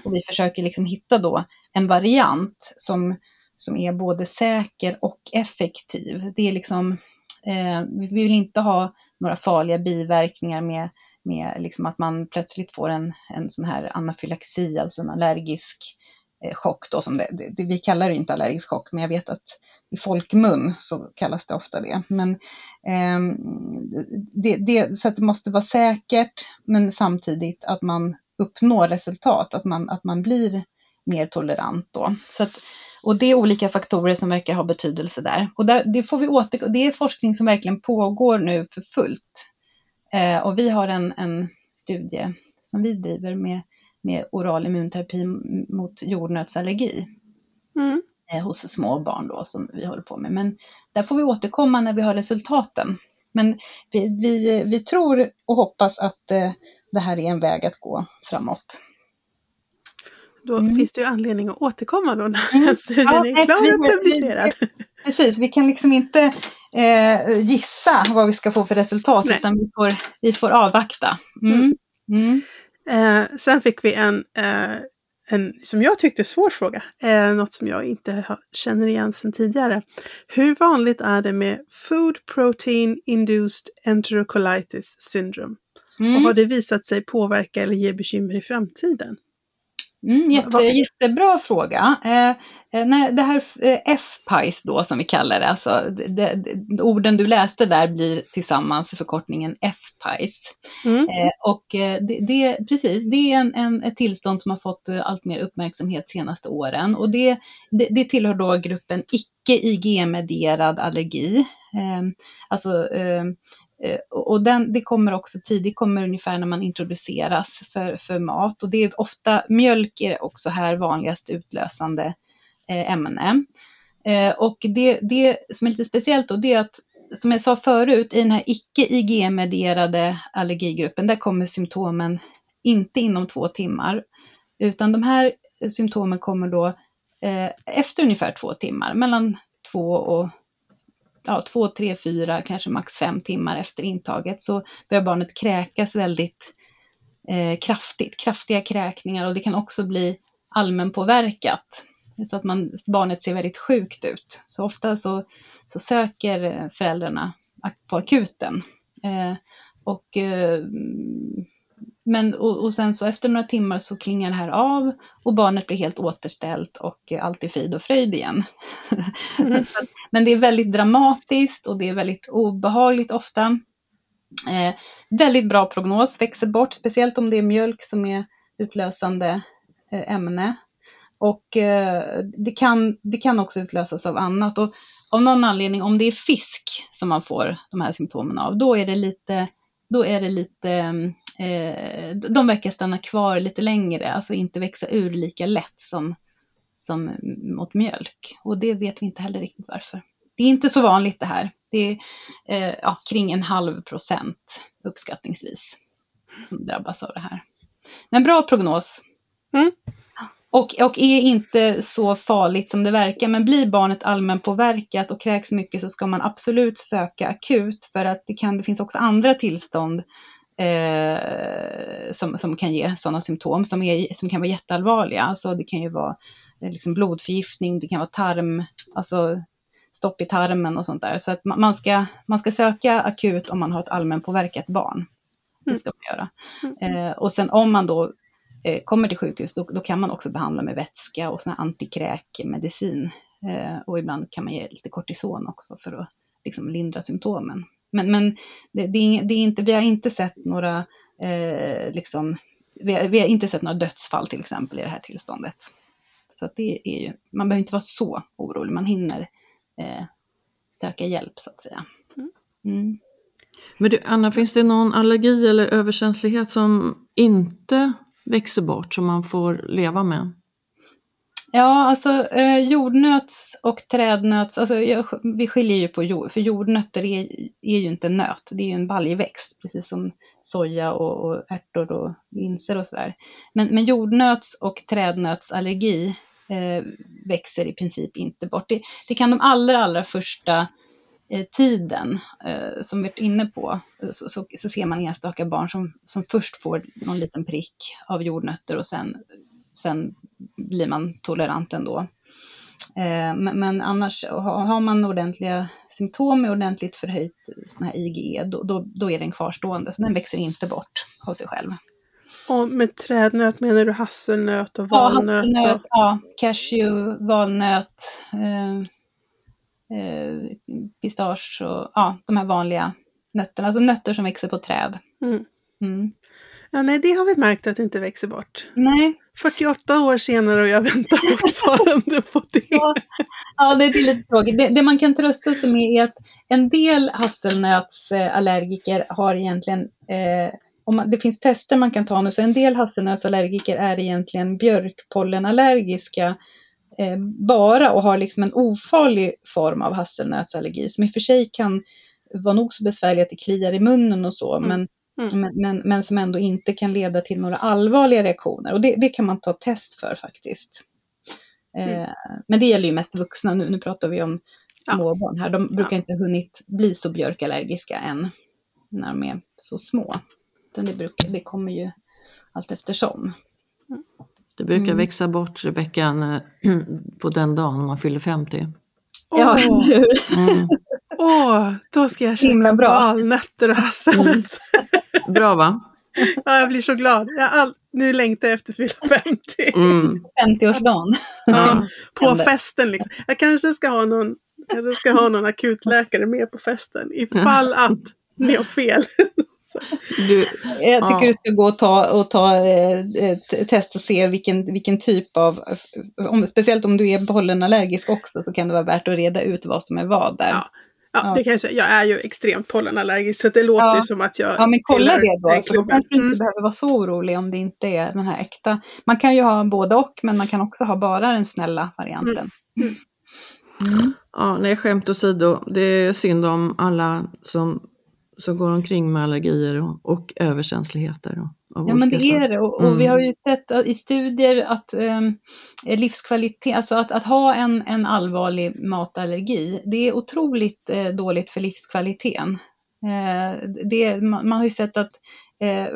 Och vi försöker liksom hitta då en variant som, som är både säker och effektiv. Det är liksom, eh, vi vill inte ha några farliga biverkningar med, med liksom att man plötsligt får en, en sån här anafylaxi, alltså en allergisk Eh, chock då, som det, det, det, vi kallar det inte allergisk chock, men jag vet att i folkmun så kallas det ofta det. Men eh, det, det, så att det måste vara säkert, men samtidigt att man uppnår resultat, att man, att man blir mer tolerant då. Så att, och det är olika faktorer som verkar ha betydelse där. Och där, det, får vi åter, det är forskning som verkligen pågår nu för fullt. Eh, och vi har en, en studie som vi driver med, med oral immunterapi mot jordnötsallergi Mm. eh, hos små barn då som vi håller på med. Men där får vi återkomma när vi har resultaten. Men vi, vi, vi tror och hoppas att eh, det här är en väg att gå framåt. Då Mm. finns det ju anledning att återkomma då när Mm. studien Ja, är klar vi- och publicerad. Precis, vi kan liksom inte eh, gissa vad vi ska få för resultat Nej. utan vi får, vi får avvakta. Mm. Eh, sen fick vi en, eh, en, som jag tyckte, svår fråga. Eh, något som jag inte har, känner igen sedan tidigare. Hur vanligt är det med Food Protein Induced Enterocolitis Syndrome? Och Mm. har det visat sig påverka eller ge bekymmer i framtiden? Mm, jätte, jättebra fråga. Eh, eh, nej, det här eh, F-PICE då som vi kallar det, alltså det, det, orden du läste där blir tillsammans förkortningen F-PICE. Mm. Eh, och eh, det, det, precis, det är en, en, ett tillstånd som har fått allt mer uppmärksamhet senaste åren och det, det, tillhör då gruppen icke-IG-medierad allergi. Eh, alltså, Eh, och den, det kommer också tidigt, kommer ungefär när man introduceras för, för mat och det är ofta, mjölk är också här vanligast utlösande eh, ämne. Eh, och det, det som är lite speciellt då, det är att som jag sa förut, i den här icke-IG-medierade allergigruppen, där kommer symptomen inte inom två timmar, utan de här symptomen kommer då eh, efter ungefär två timmar, mellan två och ja, två, tre, fyra, kanske max fem timmar efter intaget så börjar barnet kräkas väldigt eh, kraftigt, kraftiga kräkningar och det kan också bli allmänpåverkat. Så att man, barnet ser väldigt sjukt ut. Så ofta så, så söker eh, föräldrarna på akuten. Eh, och, eh, men, och, och, sen så efter några timmar så klingar det här av och barnet blir helt återställt och allt är frid och fröjd igen. Mm. men det är väldigt dramatiskt och det är väldigt obehagligt ofta. Eh, väldigt bra prognos, växer bort, speciellt om det är mjölk som är utlösande eh, ämne. Och eh, det, kan, det kan också utlösas av annat. Och av någon anledning, om det är fisk som man får de här symptomen av, då är det lite, då är det lite eh, de verkar stanna kvar lite längre, alltså inte växa ur lika lätt som, som mot mjölk. Och det vet vi inte heller riktigt varför. Det är inte så vanligt det här. Det är eh, ja, kring en halv procent uppskattningsvis som drabbas av det här. Men bra prognos. Mm. Och, och är inte så farligt som det verkar, men blir barnet allmänpåverkat och kräks mycket så ska man absolut söka akut för att det, kan, det finns också andra tillstånd eh, som, som kan ge sådana symptom som, är, som kan vara jätteallvarliga. Alltså det kan ju vara eh, liksom blodförgiftning, det kan vara tarm, alltså stopp i tarmen och sånt där. Så att man ska, man ska söka akut om man har ett allmänpåverkat barn. Det ska man göra. Mm. Eh, och sen om man då eh, kommer till sjukhus, då, då, kan man också behandla med vätska och sån antikräkmedicin. Eh, och ibland kan man ge lite kortison också för att liksom, lindra symptomen. Men, men det, det, är, det är inte, vi har inte sett några, eh, liksom, vi har, vi har, inte sett några dödsfall till exempel i det här tillståndet. Så att det är ju, man behöver inte vara så orolig, man hinner eh, söka hjälp så att säga. Mm. mm. Men du, Anna, finns det någon allergi eller överkänslighet som inte växer bort, som man får leva med? Ja, alltså eh, jordnöts och trädnöts, alltså jag, vi skiljer ju på jord, för jordnötter är, är ju inte nöt, det är ju en baljväxt, precis som soja och, och ärtor och linser och sådär. Men, men jordnöts och trädnötsallergi eh, växer i princip inte bort. Det, det kan de allra, allra första eh, tiden, eh, som vi varit inne på, så, så, så, ser man enstaka barn som, som först får någon liten prick av jordnötter och sen sen blir man tolerant ändå. Eh, men, men annars, har man ordentliga symptom med ordentligt förhöjt sån här IgE, då, då, då, är den kvarstående, så den växer inte bort av sig själv. Och med trädnöt menar du hasselnöt och valnöt? Ja, hasselnöt, och... ja cashew, valnöt, eh, eh, pistage och ja, de här vanliga nötterna, alltså nötter som växer på träd. Mm. Mm. Ja, nej, det har vi märkt att det inte växer bort. Nej. 48 år senare och jag väntar fortfarande på det. Ja, ja det är lite tråkigt. Det, det, man kan trösta sig med är att en del hasselnötsallergiker har egentligen, eh, om man, det finns tester man kan ta nu, så en del hasselnötsallergiker är egentligen björkpollenallergiska eh, bara och har liksom en ofarlig form av hasselnötsallergi som i och för sig kan vara nog så besvärlig att det kliar i munnen och så, mm. men Mm. Men, men, men, som ändå inte kan leda till några allvarliga reaktioner. Och det, det kan man ta test för faktiskt. Eh, mm. men det gäller ju mest vuxna nu. Nu pratar vi om småbarn här. De brukar ja. inte ha hunnit bli så björkallergiska än när de är så små. Utan det, brukar, det kommer ju allt eftersom. Mm. Det brukar mm. växa bort, Rebecka, på den dagen man fyller 50. Ja, eller hur? Mm. Åh, då ska jag käka valnötter och hasselnötter. Mm. Bra va? Ja, jag blir så glad. Jag all... Nu längtar jag efter att fylla 50. Mm. 50-årsdagen. Ja, på festen liksom. Jag kanske ska ha någon, kanske ska ha någon akutläkare med på festen ifall att ni har fel. Du, jag tycker ja. du ska gå och ta, och ta ett test och se vilken, vilken typ av, om, speciellt om du är pollenallergisk också, så kan det vara värt att reda ut vad som är vad där. Ja. Ja, ja, det kan jag säga. Jag är ju extremt pollenallergisk så det låter ja. ju som att jag Ja, men kolla det då. För då kanske du inte mm. behöver vara så orolig om det inte är den här äkta. Man kan ju ha både och, men man kan också ha bara den snälla varianten. Mm. Mm. Ja, nej, skämt åsido. Det är synd om alla som som går omkring med allergier och, och överkänsligheter. Och, ja men det är det och, och mm. vi har ju sett i studier att eh, livskvalitet, alltså att, att ha en, en allvarlig matallergi, det är otroligt eh, dåligt för livskvaliteten. Eh, det, man, man, har ju sett att eh,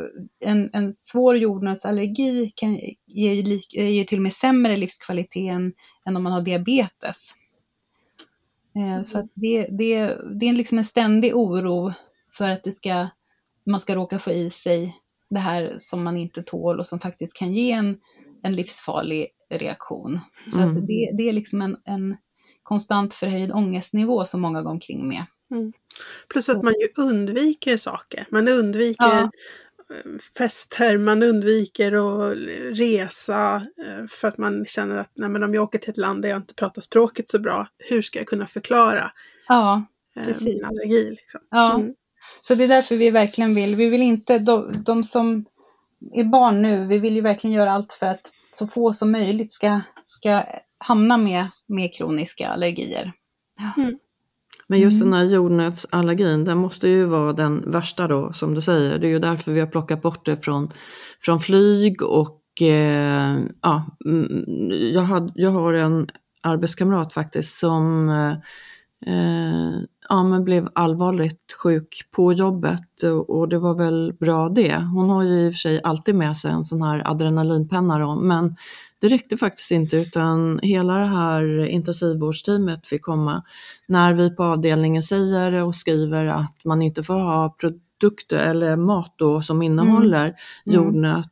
en, en svår jordnötsallergi kan ge, ge till och med sämre livskvalitet än, än om man har diabetes. Eh, så det, det, det är liksom en ständig oro för att det ska, man ska råka få i sig det här som man inte tål och som faktiskt kan ge en, en livsfarlig reaktion. Så mm. att det, det är liksom en, en konstant förhöjd ångestnivå som många går omkring med. Mm. Plus att man ju undviker saker. Man undviker ja. fester, man undviker att resa eh, för att man känner att nej, men om jag åker till ett land där jag inte pratar språket så bra, hur ska jag kunna förklara ja, eh, precis. min allergi? Liksom. Ja. Mm. Så det är därför vi verkligen vill, vi vill inte, de, de som är barn nu, vi vill ju verkligen göra allt för att så få som möjligt ska, ska hamna med, med kroniska allergier. Mm. Men just mm. den här jordnötsallergin, den måste ju vara den värsta då, som du säger. Det är ju därför vi har plockat bort det från, från flyg och eh, ja, mm, jag, had, jag har en arbetskamrat faktiskt som eh, ja, men blev allvarligt sjuk på jobbet och det var väl bra det. Hon har ju i och för sig alltid med sig en sån här adrenalinpenna då, men det räckte faktiskt inte utan hela det här intensivvårdsteamet fick komma när vi på avdelningen säger och skriver att man inte får ha produkter eller mat då som innehåller mm. jordnöt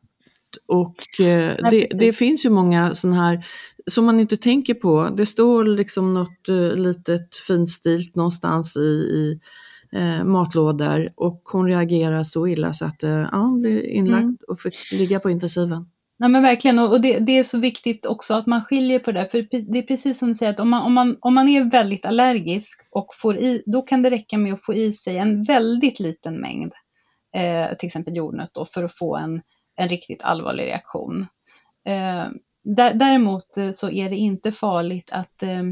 och eh, det, det, finns ju många sådana här som man inte tänker på. Det står liksom något eh, litet finstilt någonstans i, i eh, matlådor och hon reagerar så illa så att eh, ja, hon blev inlagd mm. och fick ligga på intensiven. Nej men verkligen och det, det, är så viktigt också att man skiljer på det. För det är precis som du säger att om man, om man, om man är väldigt allergisk och får i, då kan det räcka med att få i sig en väldigt liten mängd, eh, till exempel jordnöt då, för att få en, en riktigt allvarlig reaktion. Eh, däremot eh, så är det inte farligt att eh,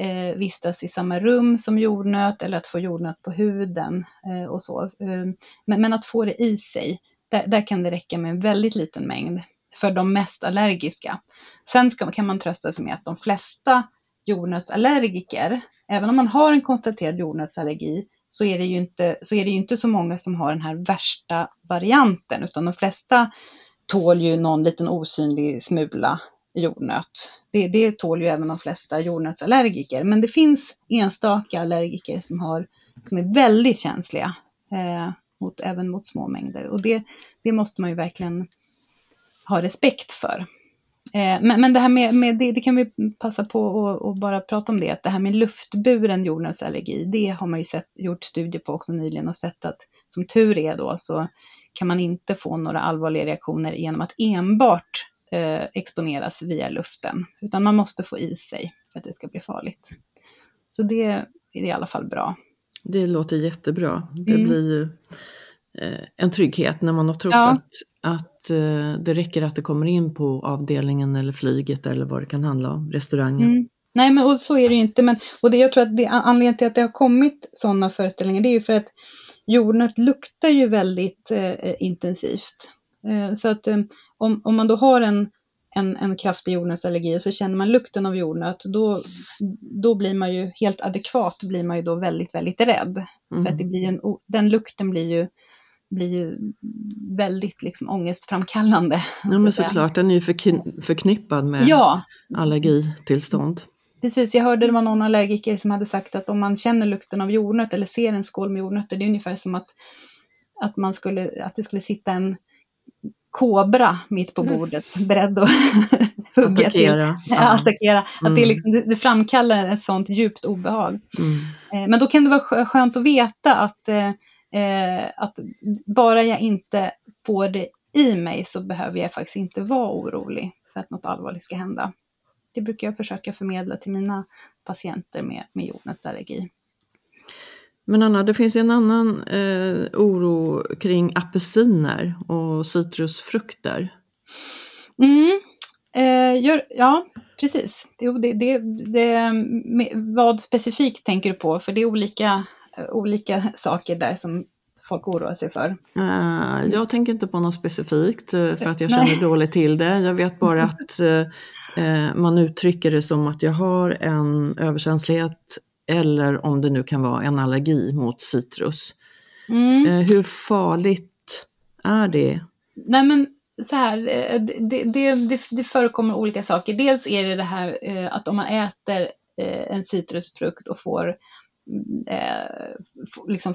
eh, vistas i samma rum som jordnöt eller att få jordnöt på huden eh, och så. Eh, men, men, att få det i sig, där, där, kan det räcka med en väldigt liten mängd för de mest allergiska. Sen ska, kan man trösta sig med att de flesta jordnötsallergiker, även om man har en konstaterad jordnötsallergi, så är, det ju inte, så är det ju inte så många som har den här värsta varianten, utan de flesta tål ju någon liten osynlig smula jordnöt. Det, det tål ju även de flesta jordnötsallergiker, men det finns enstaka allergiker som, har, som är väldigt känsliga eh, mot, även mot små mängder och det, det måste man ju verkligen ha respekt för. Eh, men, men det här med, med det, det, kan vi passa på att bara prata om det, att det här med luftburen jordnötsallergi, det har man ju sett, gjort studier på också nyligen och sett att som tur är då så kan man inte få några allvarliga reaktioner genom att enbart eh, exponeras via luften, utan man måste få i sig för att det ska bli farligt. Så det är i alla fall bra. Det låter jättebra. Det mm. blir ju eh, en trygghet när man har trott ja. att, att eh, det räcker att det kommer in på avdelningen eller flyget eller vad det kan handla om, restaurangen. Mm. Nej, men och så är det ju inte. Men, och det, jag tror att det, anledningen till att det har kommit sådana föreställningar, det är ju för att jordnöt luktar ju väldigt eh, intensivt. Eh, så att eh, om, om man då har en, en, en kraftig jordnötsallergi och så känner man lukten av jordnöt, då, då blir man ju helt adekvat, blir man ju då väldigt, väldigt rädd. Mm. För att det blir en, den lukten blir ju, blir ju väldigt liksom ångestframkallande. Ja men såklart, den är ju förknippad med ja. allergitillstånd. Precis, jag hörde det var någon allergiker som hade sagt att om man känner lukten av jordnöt eller ser en skål med jordnötter, det är ungefär som att, att, man skulle, att det skulle sitta en kobra mitt på mm. bordet, mm. beredd att hugga attackera. till. Ja, attackera. Mm. Att det, liksom, det, framkallar ett sånt djupt obehag. Mm. Eh, men då kan det vara skönt att veta att, eh, att bara jag inte får det i mig så behöver jag faktiskt inte vara orolig för att något allvarligt ska hända det brukar jag försöka förmedla till mina patienter med, med jordnötsallergi. Men Anna, det finns en annan eh, oro kring apelsiner och citrusfrukter. Mm, eh, gör, ja, precis. Jo, det, det, det, vad specifikt tänker du på? För det är olika, olika saker där som folk oroar sig för? Uh, jag tänker inte på något specifikt uh, för att jag känner dåligt till det. Jag vet bara att uh, man uttrycker det som att jag har en överkänslighet eller om det nu kan vara en allergi mot citrus. Mm. hur farligt är det? Nej men så här, det, det, det, det, förekommer olika saker. Dels är det det här att om man äter en citrusfrukt och får eh, liksom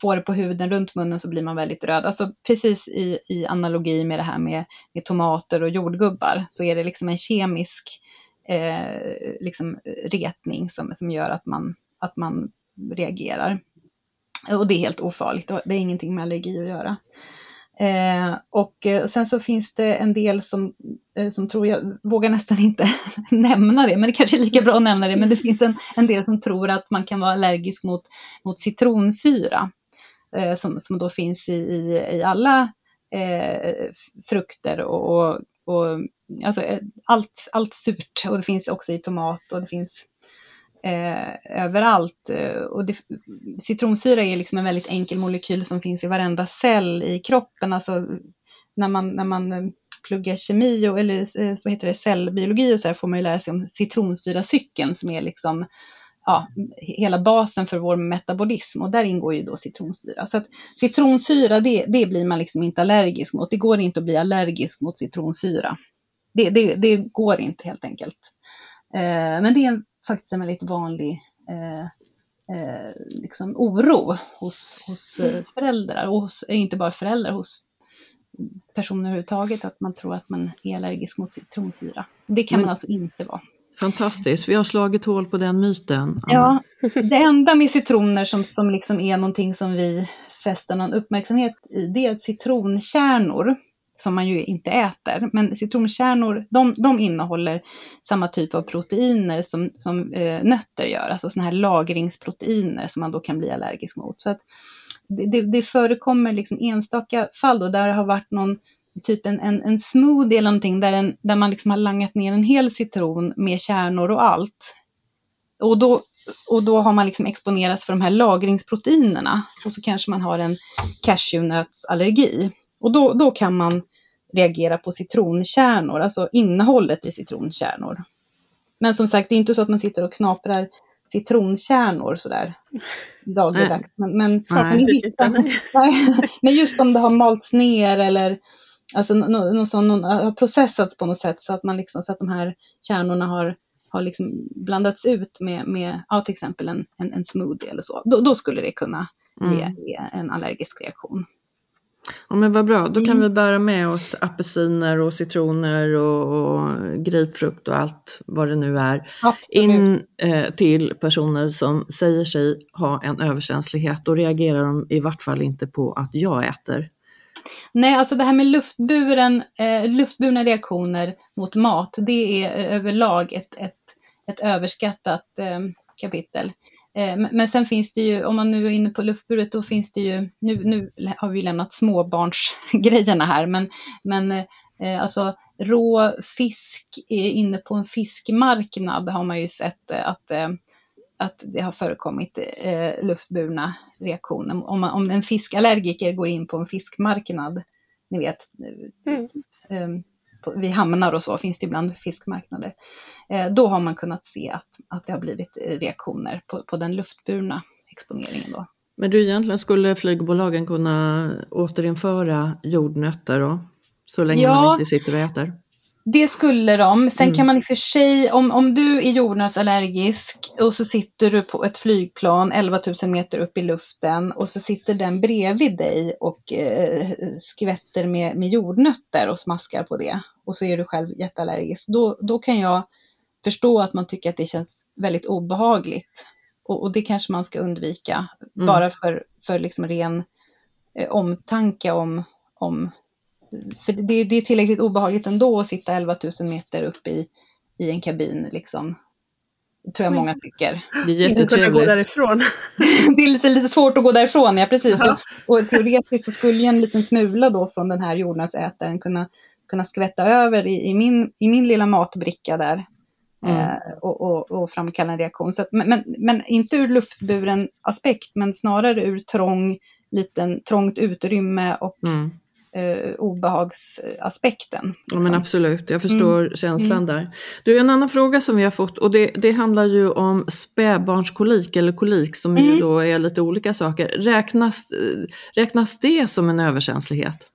får det på huden runt munnen så blir man väldigt röd. Alltså precis i, i analogi med det här med, med tomater och jordgubbar så är det liksom en kemisk eh, liksom retning som, som gör att man, att man reagerar. Och det är helt ofarligt, det är ingenting med allergi att göra. Eh, och, eh, och, sen så finns det en del som, eh, som tror, jag vågar nästan inte nämna det, men det kanske är lika bra att nämna det, men det finns en, en del som tror att man kan vara allergisk mot, mot citronsyra, eh, som, som då finns i, i, i alla eh, frukter och, och, och alltså eh, allt, allt surt, och det finns också i tomat och det finns eh, överallt. Eh, och det, citronsyra är liksom en väldigt enkel molekyl som finns i varenda cell i kroppen. Alltså när man, när man eh, pluggar kemi och, eller eh, vad heter det, cellbiologi och så här får man ju lära sig om citronsyracykeln som är liksom ja, hela basen för vår metabolism och där ingår ju då citronsyra. Så att citronsyra det, det blir man liksom inte allergisk mot. Det går inte att bli allergisk mot citronsyra. Det, det, det går inte helt enkelt. Eh, men det är en faktiskt en väldigt vanlig eh, eh, liksom oro hos, hos eh, mm. föräldrar och hos, eh, inte bara föräldrar, hos personer överhuvudtaget att man tror att man är allergisk mot citronsyra. Det kan Men, man alltså inte vara. Fantastiskt, vi har slagit hål på den myten. Anna. Ja, det enda med citroner som, som liksom är någonting som vi fäster någon uppmärksamhet i, det är citronkärnor som man ju inte äter. Men citronkärnor, de, de innehåller samma typ av proteiner som, som eh, nötter gör, alltså sådana här lagringsproteiner som man då kan bli allergisk mot. Så att det, det, det förekommer liksom enstaka fall då där det har varit någon typ en, en, en smoothie eller någonting där, en, där man liksom har langat ner en hel citron med kärnor och allt. Och då, och då har man liksom exponerats för de här lagringsproteinerna och så kanske man har en cashewnötsallergi. Och då, då kan man reagera på citronkärnor, alltså innehållet i citronkärnor. Men som sagt, det är inte så att man sitter och knaprar citronkärnor sådär dagligdags. Men, men, men, men, just om det har malts ner eller alltså, någon, någon, har processats på något sätt så att man liksom, så att de här kärnorna har, har liksom blandats ut med, med ja, till exempel en, en, en smoothie eller så. Då, då skulle det kunna ge, mm. ge en allergisk reaktion. Ja men vad bra, då kan mm. vi bära med oss apelsiner och citroner och, och grapefrukt och allt vad det nu är. Absolut. In eh, till personer som säger sig ha en överkänslighet. Då reagerar de i vart fall inte på att jag äter. Nej, alltså det här med luftburen, eh, luftburna reaktioner mot mat, det är överlag ett, ett, ett överskattat eh, kapitel. Eh, men sen finns det ju, om man nu är inne på luftburet, då finns det ju, nu, nu har vi lämnat småbarnsgrejerna här, men, men eh, alltså rå fisk inne på en fiskmarknad har man ju sett att, eh, att det har förekommit luftburna reaktioner. Om, man, om en fiskallergiker går in på en fiskmarknad, ni vet, mm. Vid hamnar och så finns det ibland fiskmarknader. Eh, då har man kunnat se att, att det har blivit eh, reaktioner på, på den luftburna exponeringen. Då. Men du, egentligen skulle flygbolagen kunna återinföra jordnötter då? Så länge ja, man inte sitter och äter? Det skulle de. Sen mm. kan man i och för sig, om, om du är jordnötsallergisk och så sitter du på ett flygplan 11 000 meter upp i luften och så sitter den bredvid dig och eh, skvätter med, med jordnötter och smaskar på det och så är du själv jätteallergisk. Då, då kan jag förstå att man tycker att det känns väldigt obehagligt. Och, och det kanske man ska undvika, mm. bara för, för liksom ren eh, omtanke om, om för det, det är tillräckligt obehagligt ändå att sitta 11 000 meter upp i, i en kabin liksom. Det tror jag många tycker. Det är jättetrevligt. gå därifrån. det är lite, lite svårt att gå därifrån, ja precis. Ja. Och, och teoretiskt så skulle ju en liten smula då från den här jordnötsätaren kunna, kunna skvätta över i, i, min, i min lilla matbricka där. Mm. Eh, och, och, och, framkalla en reaktion. Så att, men, men, men, inte ur luftburen aspekt, men snarare ur trång liten trångt utrymme och Mm. Eh, obehagsaspekten. Ja men liksom. absolut, jag förstår Mm. känslan där. Du, en annan fråga som vi har fått och det, det handlar ju om spädbarnskolik eller kolik som ju Mm. då är lite olika saker. Räknas, eh, räknas det som en överkänslighet?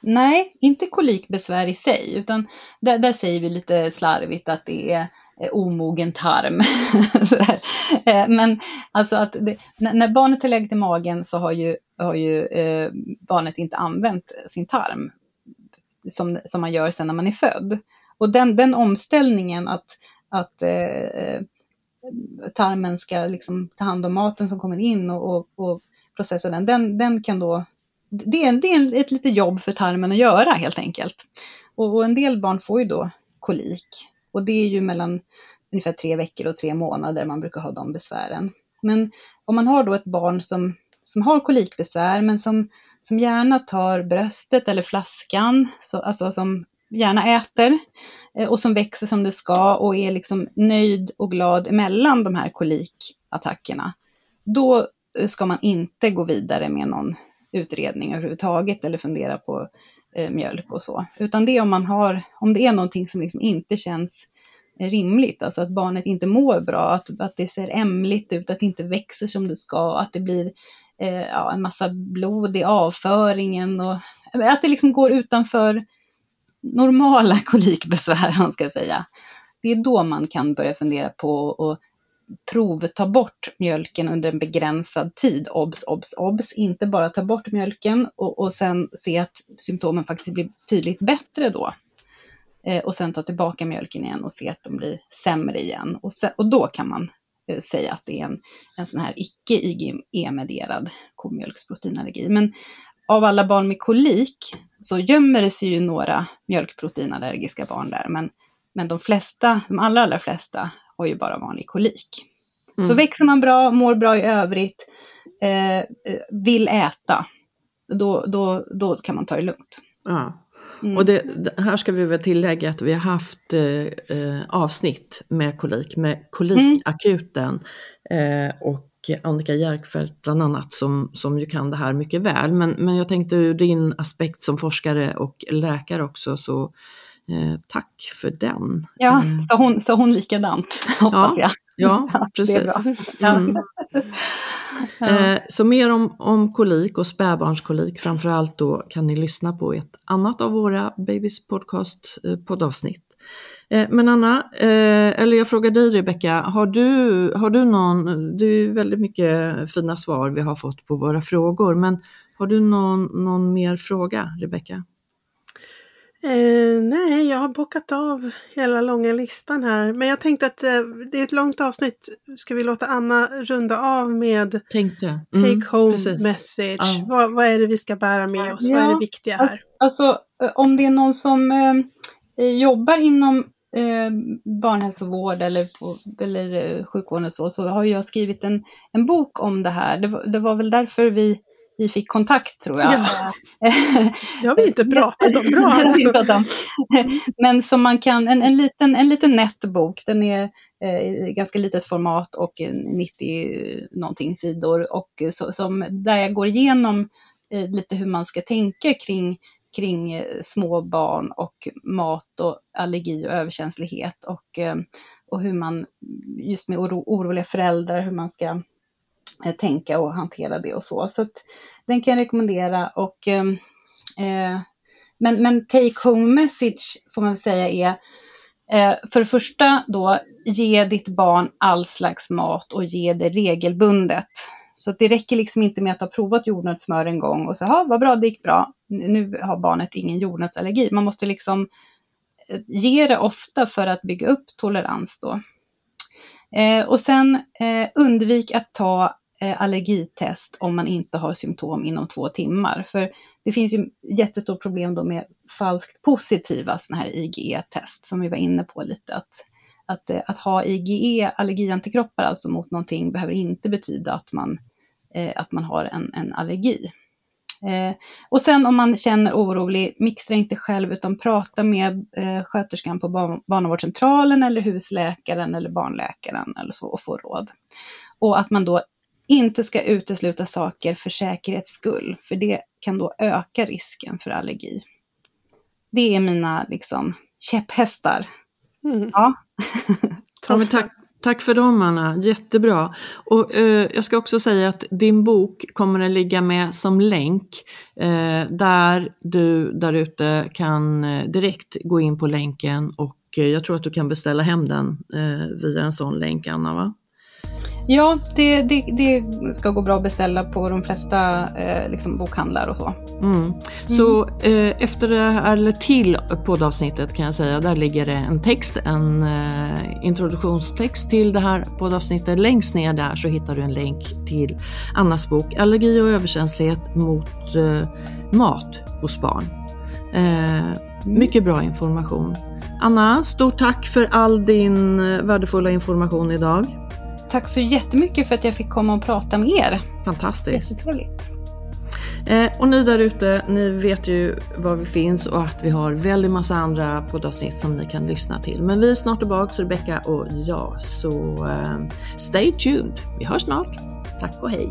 Nej, inte kolikbesvär i sig, utan där, där säger vi lite slarvigt att det är eh, omogen tarm. Eh, Men alltså att det, när, barnet är läget i magen så har ju, har ju eh, barnet inte använt sin tarm som, som man gör sen när man är född. Och den, den omställningen att, att eh, tarmen ska liksom ta hand om maten som kommer in och, och, och processa den, den, den kan då det är, det är ett litet jobb för tarmen att göra helt enkelt. Och, och en del barn får ju då kolik. Och det är ju mellan ungefär tre veckor och tre månader man brukar ha de besvären. Men om man har då ett barn som, som har kolikbesvär men som, som gärna tar bröstet eller flaskan, så, alltså som gärna äter eh, och som växer som det ska och är liksom nöjd och glad emellan de här kolikattackerna. Då eh, ska man inte gå vidare med någon utredning överhuvudtaget eller fundera på eh, mjölk och så. Utan det är om man har, om det är någonting som liksom inte känns rimligt, alltså att barnet inte mår bra, att, att det ser ämligt ut, att det inte växer som det ska, att det blir eh, ja, en massa blod i avföringen och att det liksom går utanför normala kolikbesvär, man ska säga. Det är då man kan börja fundera på att provta bort mjölken under en begränsad tid. Obs, obs, obs. Inte bara ta bort mjölken och, och sen se att symptomen faktiskt blir tydligt bättre då. Eh, och sen ta tillbaka mjölken igen och se att de blir sämre igen. Och, sen, och då kan man säga att det är en, en sån här icke-IgE-medierad komjölksproteinallergi. Men av alla barn med kolik så gömmer det sig ju några mjölkproteinallergiska barn där. Men, men de flesta, de allra, allra flesta har ju bara vanlig kolik. Mm. Så växer man bra, mår bra i övrigt, eh, eh, vill äta, då, då, då kan man ta det lugnt. Ja. Mm. Och det, här ska vi väl tillägga att vi har haft eh, eh, avsnitt med kolik, med kolikakuten eh, och Annika Jerkfeldt bland annat som, som ju kan det här mycket väl. Men, men jag tänkte ur din aspekt som forskare och läkare också så eh, tack för den. Ja, Eh, så hon, så hon likadant, hoppas jag. Ja, precis. Mm. Eh, Så mer om, om kolik och spädbarnskolik framförallt då kan ni lyssna på ett annat av våra Babys podcast eh, poddavsnitt. Eh, Men Anna, eller jag frågar dig Rebecka, har du, har du någon, det är väldigt mycket fina svar vi har fått på våra frågor, men har du någon, någon mer fråga Rebecka? Eh, nej, jag har bockat av hela långa listan här. Men jag tänkte att eh, det är ett långt avsnitt. Ska vi låta Anna runda av med Tänkte. take Mm, home precis. message? Ja. Vad, vad är det vi ska bära med oss? Vad är det Ja, viktiga här? Alltså eh, om det är någon som eh, jobbar inom eh, barnhälsovård eller, eller eh, sjukvården och så, så har jag skrivit en, en bok om det här. Det var, det var väl därför vi, vi fick kontakt tror jag. Ja. Det har vi inte pratat om. Bra! Men som man kan, en, en, liten, en liten nätt bok, den är eh, i ganska litet format och eh, 90 någonting sidor och så, som, där jag går igenom eh, lite hur man ska tänka kring, kring eh, små barn och mat och allergi och överkänslighet och, eh, och hur man just med oro, oroliga föräldrar, hur man ska Eh, tänka och hantera det och så. Så att, den kan jag rekommendera och ehm, eh, men, men take home message får man väl säga är eh, för det första då ge ditt barn all slags mat och ge det regelbundet. Så att det räcker liksom inte med att ha provat jordnötssmör en gång och så, vad bra det gick bra, nu har barnet ingen jordnötsallergi. Man måste liksom eh, ge det ofta för att bygga upp tolerans då. Eh, och sen eh, undvik att ta Eh, allergitest om man inte har symptom inom två timmar. För det finns ju jättestort problem då med falskt positiva sådana här IgE-test som vi var inne på lite. Att, att, eh, att ha IgE, allergiantikroppar alltså mot någonting behöver inte betyda att man, eh, att man har en, en allergi. Eh, och sen om man känner orolig, mixtra inte själv utan prata med eh, sköterskan på barn, barnavårdscentralen eller husläkaren eller barnläkaren eller så och få råd. Och att man då inte ska utesluta saker för säkerhets skull, för det kan då öka risken för allergi. Det är mina liksom, käpphästar. Mm. Ja. Ja, men tack, tack för dem Anna, jättebra. Och eh, jag ska också säga att din bok kommer att ligga med som länk eh, där du där ute kan eh, direkt gå in på länken och eh, jag tror att du kan beställa hem den eh, via en sån länk Anna va? Ja, det, det, det ska gå bra att beställa på de flesta eh, liksom bokhandlar och så. Mm. Så eh, efter det här, eller till poddavsnittet kan jag säga, där ligger det en text, en eh, introduktionstext till det här poddavsnittet. Längst ner där så hittar du en länk till Annas bok Allergi och överkänslighet mot eh, mat hos barn. Eh, mycket bra information. Anna, stort tack för all din eh, värdefulla information idag. Tack så jättemycket för att jag fick komma och prata med er. Fantastiskt. Jättetrevligt. Eh, och ni där ute, ni vet ju var vi finns och att vi har väldigt massa andra poddavsnitt som ni kan lyssna till. Men vi är snart tillbaka, Rebecca och jag, så eh, stay tuned. Vi hörs snart. Tack och hej!